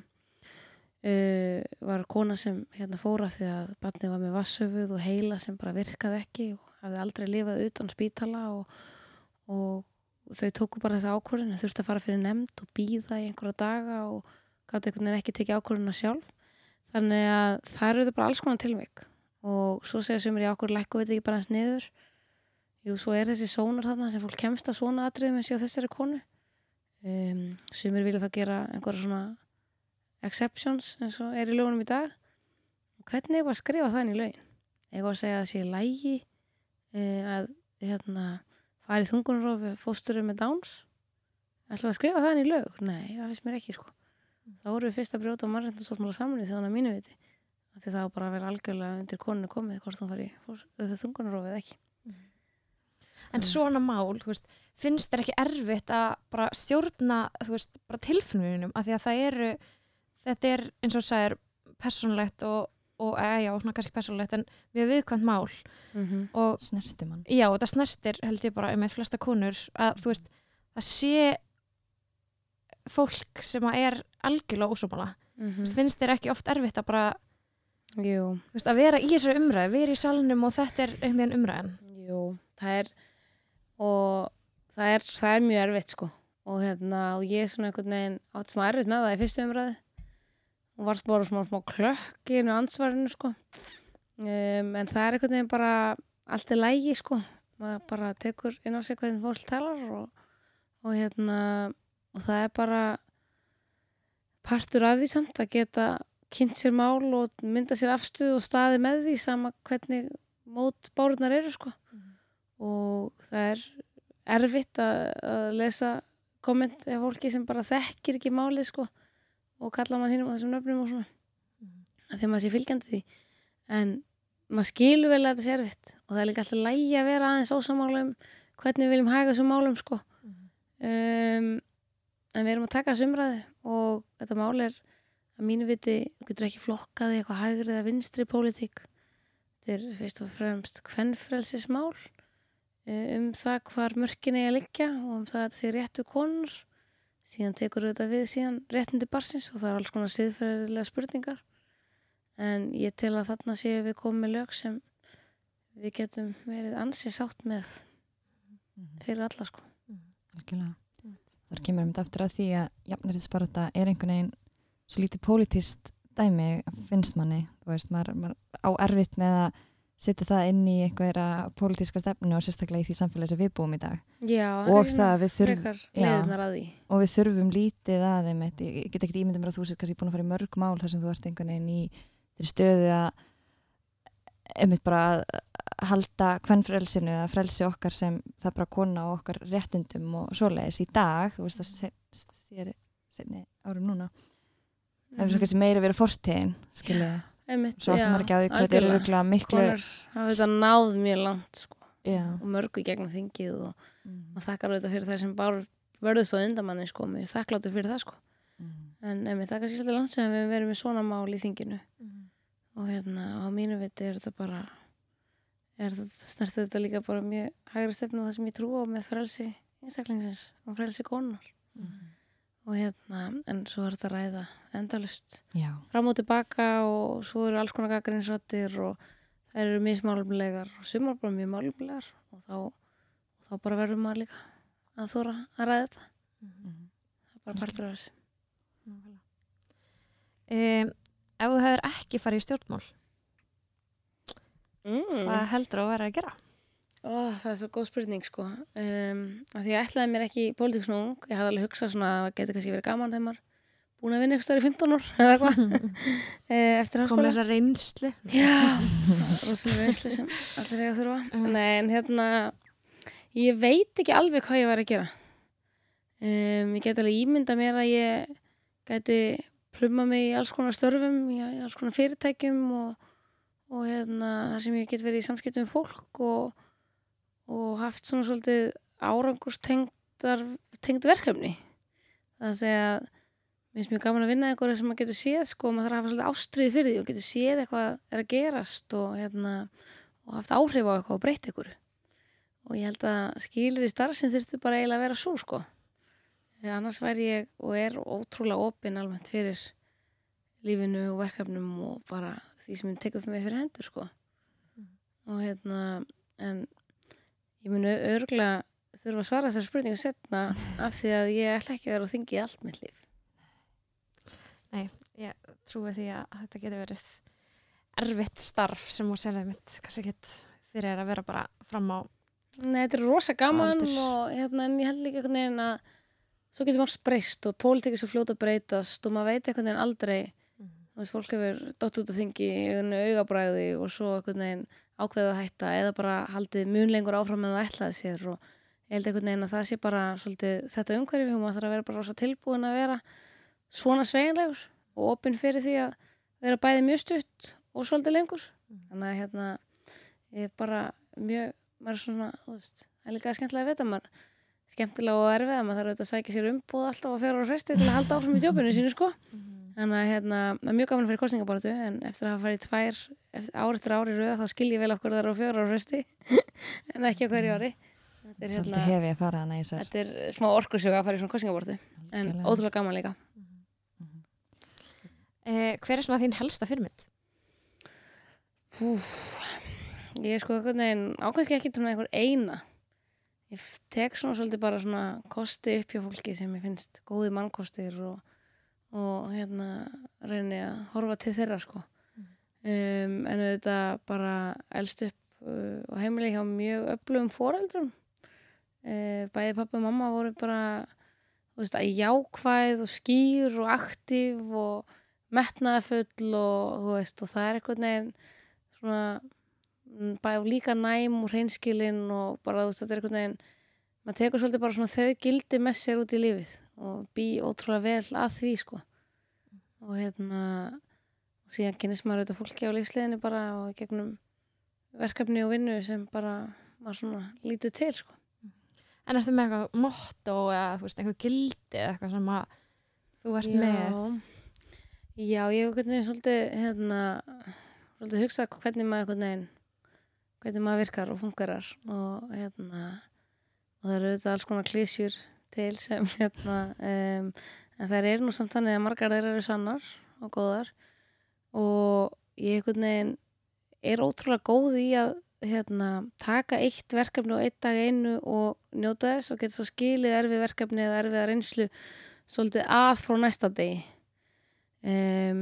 var kona sem hérna fóra því að barnið var með vassöfuð og heila sem bara virkaði ekki og hafði aldrei lifað utan spítala og, og þau tóku bara þessa ákvörðin þurfti að fara fyrir nefnd og býða í einhverja daga og gátt einhvern veginn ekki tekið ákvörðina sjálf. Þannig að það eru þetta bara alls konar tilvik. Og svo segja sumir í ákvörð lækku veit ekki bara hans niður. Jú, svo er þessi sónar þarna sem fólk kemst að svona atriðum eins og þessari konu. Um, sumir vilja þá gera einhverja svona exceptions eins og er í lögunum í dag. Hvernig var að skrifa inn í lögin? Eitthvað að segja að það sé lægi uh, að hérna farið þungunarofi fósturum með dáns ætlum við að skrifa það inn í lög? Nei, það finnst mér ekki sko. Þá voru við fyrst að brjóta á mannrættinsvotmála saman þannig að mínu viti. Því það var bara að vera algjörlega undir koninu komið hvort þú farið þungunarofið ekki. En Mm. svona mál, veist, finnst þér ekki erfitt að stjórna, tilfinnunum af því að það eru, þetta er eins og sagðir persónlegt og, og eða, já, svona kannski persónlegt en mjög viðkvæmt mál mm -hmm. og snerti mann já, þetta snertir held ég bara með flesta konur að þú veist, það sé fólk sem að er algjörlega ósómála, Mm mm. finnst þér ekki oft erfitt að bara, Jú, þú veist, að vera í þessari umræðu, vera í salnum og þetta er einhvern veginn umræðan. jú, það er og það er, það er mjög erfitt sko og hérna, og ég er svona einhvern veginn átt smá erfitt með það í fyrstu umræðu og var bara smá, smá klökk í einu ansvarinu sko. Um, en það er einhvern veginn bara allt er lægi sko. Maður bara tekur inn á sig hvernig fólk talar og, og hérna og það er bara partur af því samt að geta kynnt sér mál og mynda sér afstuð og staði með því sama hvernig mót bárunar eru sko. Og það er erfitt að, að lesa komment af fólki sem bara þekkir ekki málið sko og kalla mann hinn á þessum nöfnum og svona. Að þegar maður sé fylgjandi því. En maður skilur vel að þetta sé erfitt og það er líka alltaf lægi að vera aðeins ósamála um hvernig við viljum haga þessum málum sko. Um, en við erum að taka þessu umræðu og þetta mál er að mínu viti, þú getur ekki flokkaði eitthvað hægri eða vinstri pólitík. Þetta er fyrst og fremst kvennfrelsismál eh, um það hvar mörkin eigi að liggja og um það að þetta sé réttu konur síðan tekur þetta við síðan réttindi barsins og það er alls konar siðferðilega spurningar. En ég tel að þarna séu við komið með lög sem við getum verið ansi sátt með fyrir alla sko. Algjörlega. Mm. þar kemur við aftur að því að jafnæriðsbaróta er einhvern veginn svo lítið pólitíst dæmi finnst manni, þú veist, maður, maður á erfitt með að setja það inn í einhverja pólitíska stefnu og sérstaklega í því samfélagi sem við búum í dag Já, og það að við þurfum að og við þurfum lítið að þeim ég get ekki ímyndum mér að þú sér kannski búin að fara í mörg mál þar sem þú ert einhvern veginn í stöðu að einmitt bara að halda hvernfrelsinu eða frelsi okkar sem það bara kona okkar réttindum og svoleiðis í dag þú veist það sér árum núna það er kannski meira verið fortíðin skiljið, Einmitt, svo áttum maður ekki á því hvað þetta er algjörlega. öruglega miklu konur hafa þetta náð mjög langt sko, og mörgu gegnum þingið og mm, maður þakkar auðvitað fyrir þær sem bara verðust á undamanni sko, mér er þakkláttur fyrir það sko. Mm, en emi, það er kannski svolítið langt sem við verið með svona mál í þinginu. Mhm. og hérna á mínu viti er þetta bara er þetta snertið þetta líka bara mjög hægri stefnu og það sem ég trú á með frelsi einstaklingsins og frelsi konar mm. Og hérna, en svo er þetta ræða endalust já, fram og tilbaka og svo eru alls konar gaggrinsrættir og þær eru mismálumlegar og sumar bara mjög málumlegar og þá, og þá bara verður maður líka að þóra að ræða þetta mm. það er bara partur af þessu Um, ef þú hefur ekki farið í stjórnmál, mm. hvað heldur þú að vera að gera? Ó, það er svo góð spurning sko um, að því ég ætlaði mér ekki í pólitík svona ung ég hafði alveg hugsað svona að það geti kannski verið gaman þegar maður búin að vinna ykkur stöður í 15 ár eða eitthvað Eh, Komið háskóla þessa reynslu. Já, rosalega reynslu sem allir eiga að þurfa. Mm. Nei, en hérna, ég veit ekki alveg hvað ég var að gera. Um, ég get alveg ímynda mér að ég gæti pluma mig í alls konar störfum, í, alls konar fyrirtækjum og, og hérna, þar sem ég get verið í samskiptum fólk og, og haft svona svolítið árangustengdar tengd verkefni. Það að segja að Mér finnst mjög gaman að vinna eitthvað sem maður getur séð sko, maður þarf að hafa svolítið ástriði fyrir því og getur séð eitthvað er að gerast og, hérna, og haft áhrif á eitthvað og breytt ykkur. Og ég held að skilir í starfsinn þurftu bara eiginlega að vera svo sko. Þegar annars væri ég og er ótrúlega opinn almennt fyrir lífinu og verkefnum og bara því sem tekur fyrir mig fyrir hendur sko og hérna en ég mun örgulega þurfa að svara þessar spurningu setna af því að ég ætla ekki að vera á þingi allt mitt líf. Ég trúi því að þetta getur verið erfitt starf sem hún sér einmitt kannski ekkit fyrir að vera bara fram á Nei, þetta er rosa gaman og hérna, en ég held líka einhvern veginn að svo getur maður breyst og pólitík er svo fljóta að breytast og maður veit einhvern veginn aldrei. Þú veist, fólk hefur dott út af þingi einu augabræði og svo einhvern veginn ákveðið að hætta eða bara haldið mun lengur áfram en það ætlaði sér og ég held einhvern veginn að það sé bara svolítið þetta umhverfi og maður þarf að vera bara rosa tilbúin að vera svona sveginlegur og opinn fyrir því að vera bæði mjög stutt og svolítið lengur. Þannig að hérna ég er bara mjög, maður er svona veist, það er líka skemmtilega að vita maður skemmtilega og erfið að maður þarf að sækja sér umbúð alltaf og fjara á fresti til að halda áfram í jobbinu sínu sko Þannig að hérna, er mjög gaman að fara í kostningabortu en eftir að hafa farið tvær eftir, ár eftir ári rauða þá skil ég vel okkur það eru á fjögur ára fresti en ekki á hverju ári. Þetta er, hérna, hef ég að fara hana í sér. þetta er smá orkusjöga að fara í svona kostningabortu en ótrúlega gaman líka. eh, hver er svona þín helsta fyrirmynd? Úf, ég er sko ákvæmst ekki svona einhver eina. Ég tek svona svolítið bara svona kosti upp hjá fólki sem ég finnst góði mannkostir og, og hérna reyni að horfa til þeirra sko. Um, en auðvitað bara elst upp uh, og heimili hjá mjög öflugum foreldrum. Uh, bæði pappa og mamma voru bara þú veist, að jákvæð og skýr og aktív og metnaðafull og þú veist og það er einhvern veginn svona mm, bæði líka næm og hreinskilin og bara þú veist þetta er einhvern veginn maður tekur svolítið bara svona þau gildi með sér út í lífið og bý ótrúlega vel að því sko. Og hérna og síðan kynist maður auðvitað fólki á lífsliðinu bara og gegnum verkefni og vinnu sem bara maður svona lítur til sko. En ertu með eitthvað motto eða veist, einhver gildi eða eitthvað sem að þú ert með? Já, ég hef veginn svolítið hérna, svolítið hugsa hvernig maður einhvern veginn hvernig maður virkar og fungerar og hérna og það eru auðvitað alls konar klísjur til sem hérna um, en það eru nú samt þannig að margar þeir eru sannar og góðar. Og ég er ótrúlega góð í að hérna, taka eitt verkefni og eitt dag einu og njóta þess og geta svo skilið erfið verkefni eða erfiða reynslu svolítið að frá næsta degi. Um,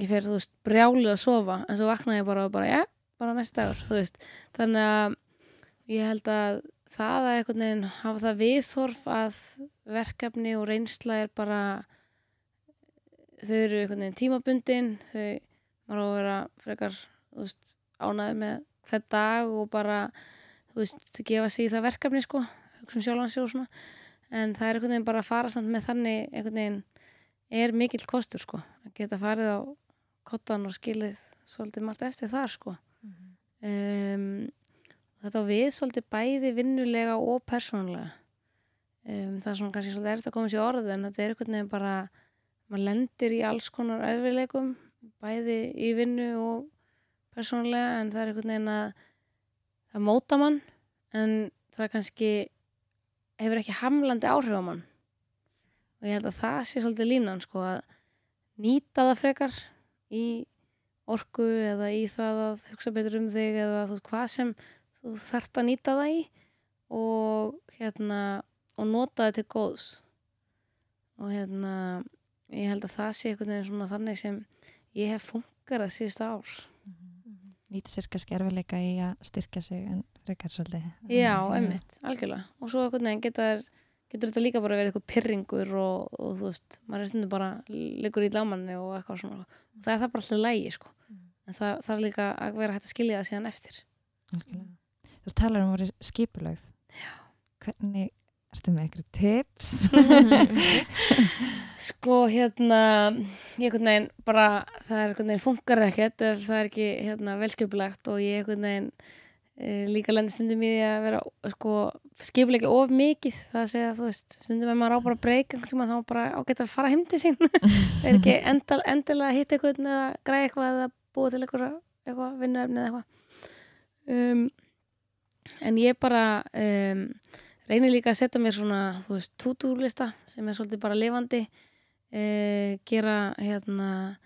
ég fer, þú veist, brjálið að sofa en svo vaknaði ég bara og bara, já, bara næsta dagur, þú veist, þannig að ég held að það að einhvern veginn hafa það viðþorf að verkefni og reynsla er bara þau eru einhvern veginn tímabundin þau, maður á að vera frekar, veist, ánæði með hver dag og bara þú veist, gefa sig í það verkefni sko, en það er einhvern veginn bara að fara samt með þannig einhvern veginn er mikill kostur sko að geta farið á kottan og skilið svolítið margt eftir þar sko. Um, þetta við svolítið bæði vinnulega og persónulega. Um, það er svona kannski svolítið erfitt að koma sér orð en þetta er einhvern veginn bara maður lendir í alls konar erfileikum bæði í vinnu og persónulega en það er einhvern veginn að það móta mann en það kannski hefur ekki hamlandi áhrif á mann. Og ég held að það sé svolítið línan sko að nýta það frekar í orku eða í það að hugsa betur um þig eða þú veist hvað sem þú þarft að nýta það í og hérna og nota það til góðs. Og hérna ég held að það sé einhvern veginn svona þannig sem ég hef funkarað síðust ár. Nýta sér kannski erfiðleika í að styrkja sig en frekar svolítið. Já, einmitt, algjörlega. Og svo einhvern veginn getur, getur þetta líka bara verið eitthvað pyrringur og, og þú veist, maður er stundum bara liggur í lámanni og eitthvað svona. Og það er það bara alltaf lægi sko. En það þarf líka að vera hægt að skilja það síðan eftir. Algjörlega. Þú talar um að vera skipulögð. Hvernig, ertu með eitthvað tips? Sko, hérna ég einhvern veginn bara það er einhvern veginn funkar ekkert ef það er ekki hérna, velskipulagt og ég einhvern veginn e, líka lendi stundum í því að vera sko, skipuleiki of mikið það að segja, þú veist, stundum ef maður á bara að breyka einhvern tíma þá bara ágætt að fara heim til sín það er ekki endal, endilega að hitta einhvern eða græða eitthvað eða búa til eitthvað, eitthvað vinnuefni eða eitthvað um, en ég bara um, reynir líka að setja mér svona, þú veist, tútúrlista sem er svolítið bara lifandi. E, gera hérna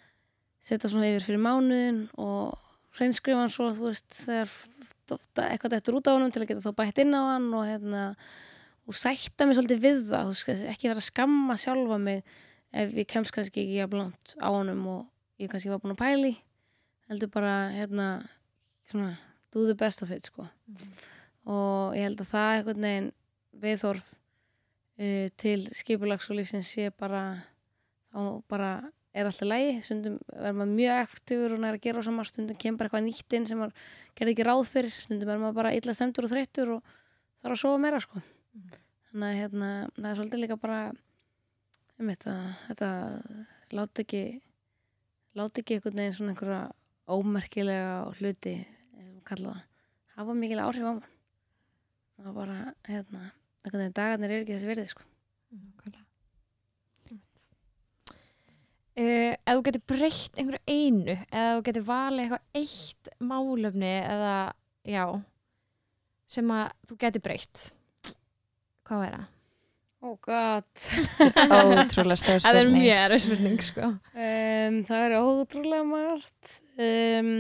setja svona yfir fyrir mánuðin og hreinskrifa hann svo þú veist þegar eitthvað þetta út á honum til að geta þá bætt inn á hann og hérna og sætta mig svolítið við það. Veist ekki vera að skamma sjálfa mig ef ég kemst kannski ekki að blant á honum og ég kannski var búin að pæli heldur bara hérna svona do the best of it sko. Og ég held að það einhvern veginn viðþorf uh, til skipulags og lífsins sé bara þá bara er alltaf lægi stundum er maður mjög aktífur og næra að gera á samar stundum kemur eitthvað nýtt inn sem maður gerði ekki ráð fyrir. Stundum er maður bara illa stendur og þreyttur og þarf að sofa meira sko. Þannig að hérna, það er svolítið líka bara um þetta, þetta láti ekki láti ekki einhvern veginn svona einhverja ómerkilega hluti kalla það. Hafa mikil áhrif á mann. Og bara, hérna dagarnir eru ekki þessi verði sko. Uh, ef þú getur breytt einhverju einu eða þú getur valið eitthvað eitt málöfni eða já sem að þú getur breytt hvað er það? oh god. Ótrúlega stór Það er spurning. mjög erfið spurning sko. Um, það er ótrúlega margt. Um,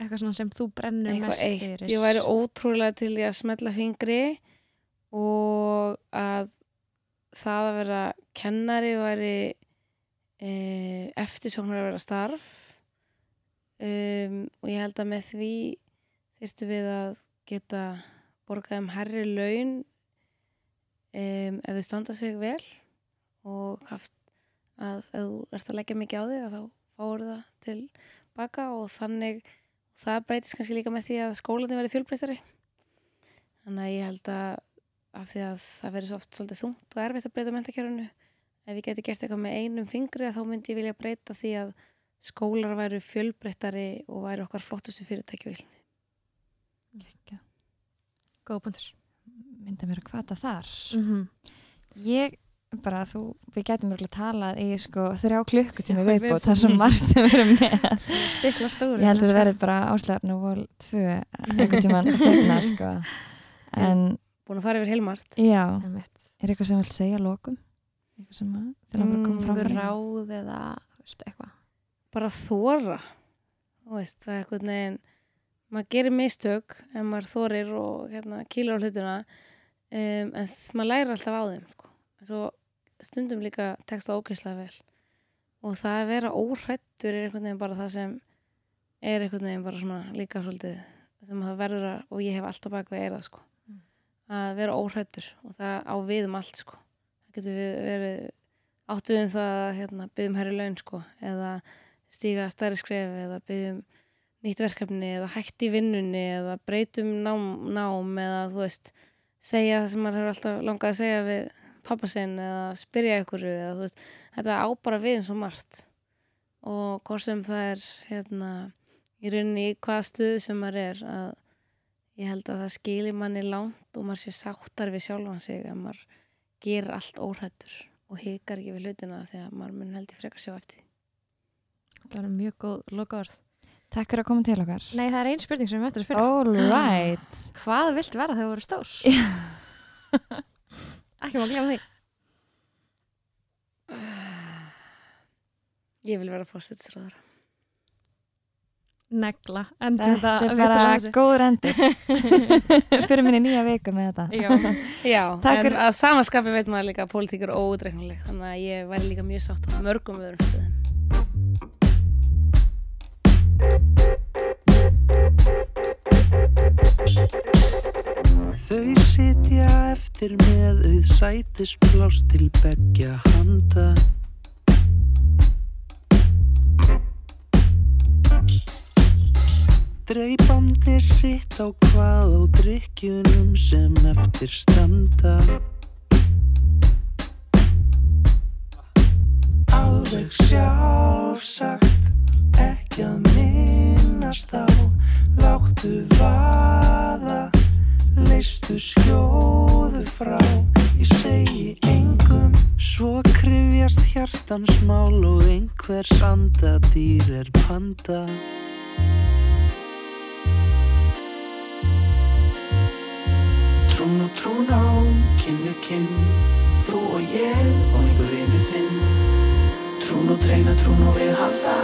eitthvað svona sem þú brennur eitthvað mest eitt. fyrir. Ég væri ótrúlega til í að smetla fingri og að það að vera kennari væri e, eftirsóknar að vera starf. Um, og ég held að með því þyrftu við að geta borgað um herri laun um, ef þau standa sig vel og haft að ef þú ert að leggja mikið á þig þá fáur það til baka og þannig það breytist kannski líka með því að skólanum verði fjölbreyttari þannig að ég held að af því að það verður svo oft svolítið þungt og erfitt að breyta mentakerfinu ef ég geti gert eitthvað með einum fingri þá myndi ég vilja breyta því að skólar væru fjölbreyttari og væru okkar flottustu fyrirtæki á Íslandi Geggjað. góð punktur myndi mér að hvata þar mm -hmm. ég bara þú, við getum mjög talað í sko þrjá klukkutími Já, viðbót viðbót. það er svo margt sem við erum með. Stikla stóri ég held að það verði bara áslegarnu vol 2 einhvern tíman segna sko en búin að fara yfir heilmart já, verið er eitthvað sem vil segja að lokum? Eitthvað sem að þið langar að koma fram fyrir? Ráð eða eitthvað. Bara þóra Þú veist, það er eitthvað neginn maður gerir mistök en maður þórir og hérna, kýlar á hlutina um, en maður lærir alltaf á þeim sko. En svo stundum líka tekst það ógeðslega vel. Og það að vera óhrættur er einhvern veginn bara það sem er einhvern veginn bara svona líka svolítið sem það verður að, og ég hef alltaf baka við eirað sko. Mm. að vera óhrættur og það á við um allt sko. Það getur við verið áttuðum það að hérna, byggðum herri laun sko eða stíga stærri skref eða byggjum nýtt verkefni eða hætti í vinnunni eða breytum nám, nám eða þú veist segja það sem maður hefur alltaf langað að segja við pappa sinn eða spyrja ykkur eða þú veist, þetta á bara við um svo margt. Og hvort sem það er hérna í rauninni í hvaða stuð sem maður er að ég held að það skilir manni langt og maður sé sáttar við sjálfan sig að maður gerir allt óhrættur og hikar ekki við hlutina því að maður mun held í frekar sjá eftir það er mjög góð lokaord takk fyrir að koma til okkar. Nei það er ein spurning sem við ættum að spyrja. All right. Hvað vilt vera þegar þú voru stór? ekki má glemja því. Ég vil vera fósitsráður. negla en þetta er bara góður endur fyrir minni nýja viku með þetta. Já, Já, en fyrir- að samaskapi veit maður líka að pólitík er óútreiknuleg þannig að ég væri líka mjög sátt á mörgum öðrum stöðum. Þau sitja eftir með auð sætisplás til beggja handa. Dreipandi sitt á hvað á drikkjunum sem eftir standa. Alveg sjálfsagt ekki að minnast á Láttu vaða Leistu skjóðu frá. Ég segi engum Svo krifjast hjartans mál Og einhvers andadýr er panda. Trún og trún á, við kinn Þú og ég og einhver vinnu þinn. Trún og treyna, trún og viðhalda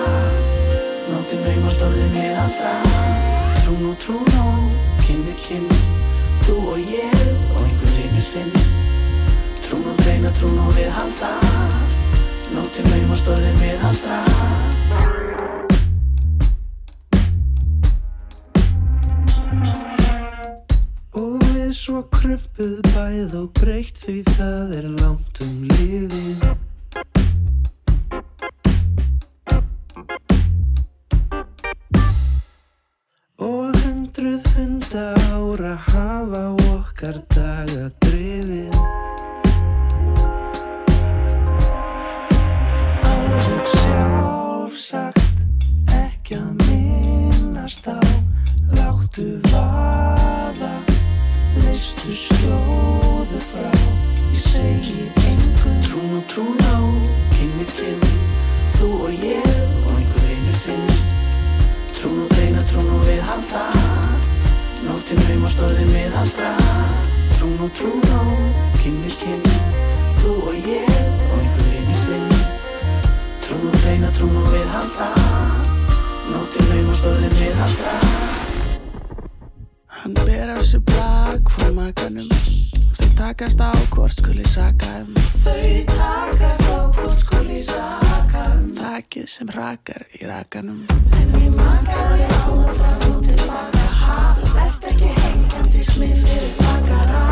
Nóttin naumast orðin viðaldra Trún og trún og kinn við kinn Þú og ég og einhver vinur þinn Trún og treyna, trún og viðhalda Nóttin naumast orðin viðaldra Og við svo krumpuð bæð og breytt því það er langt um liðið. Og hundruð hunda ára hafa okkar daga drifið. Alveg sjálfsagt ekki að minnast á. Láttu vaða, leistu slóðu frá. Ég segi engum Trún og trún á, kinn við kinn Þú og ég og einhver einu þinn Trún og reyna, trún og viðhalda Nóttin naumast orðin viðhaldra Trún og trún á, kinn við kinn. Þú og ég og einhver einu þinn. Trún og reyna, trún og viðhalda Nóttin naumast orðin viðhaldra Hann ber af sér bak frá makanum. Þau takast á hvort skuli saka um. Þau takast á hvort skuli saka um. Þakið sem rakar í rakanum. En ég makaði These men got it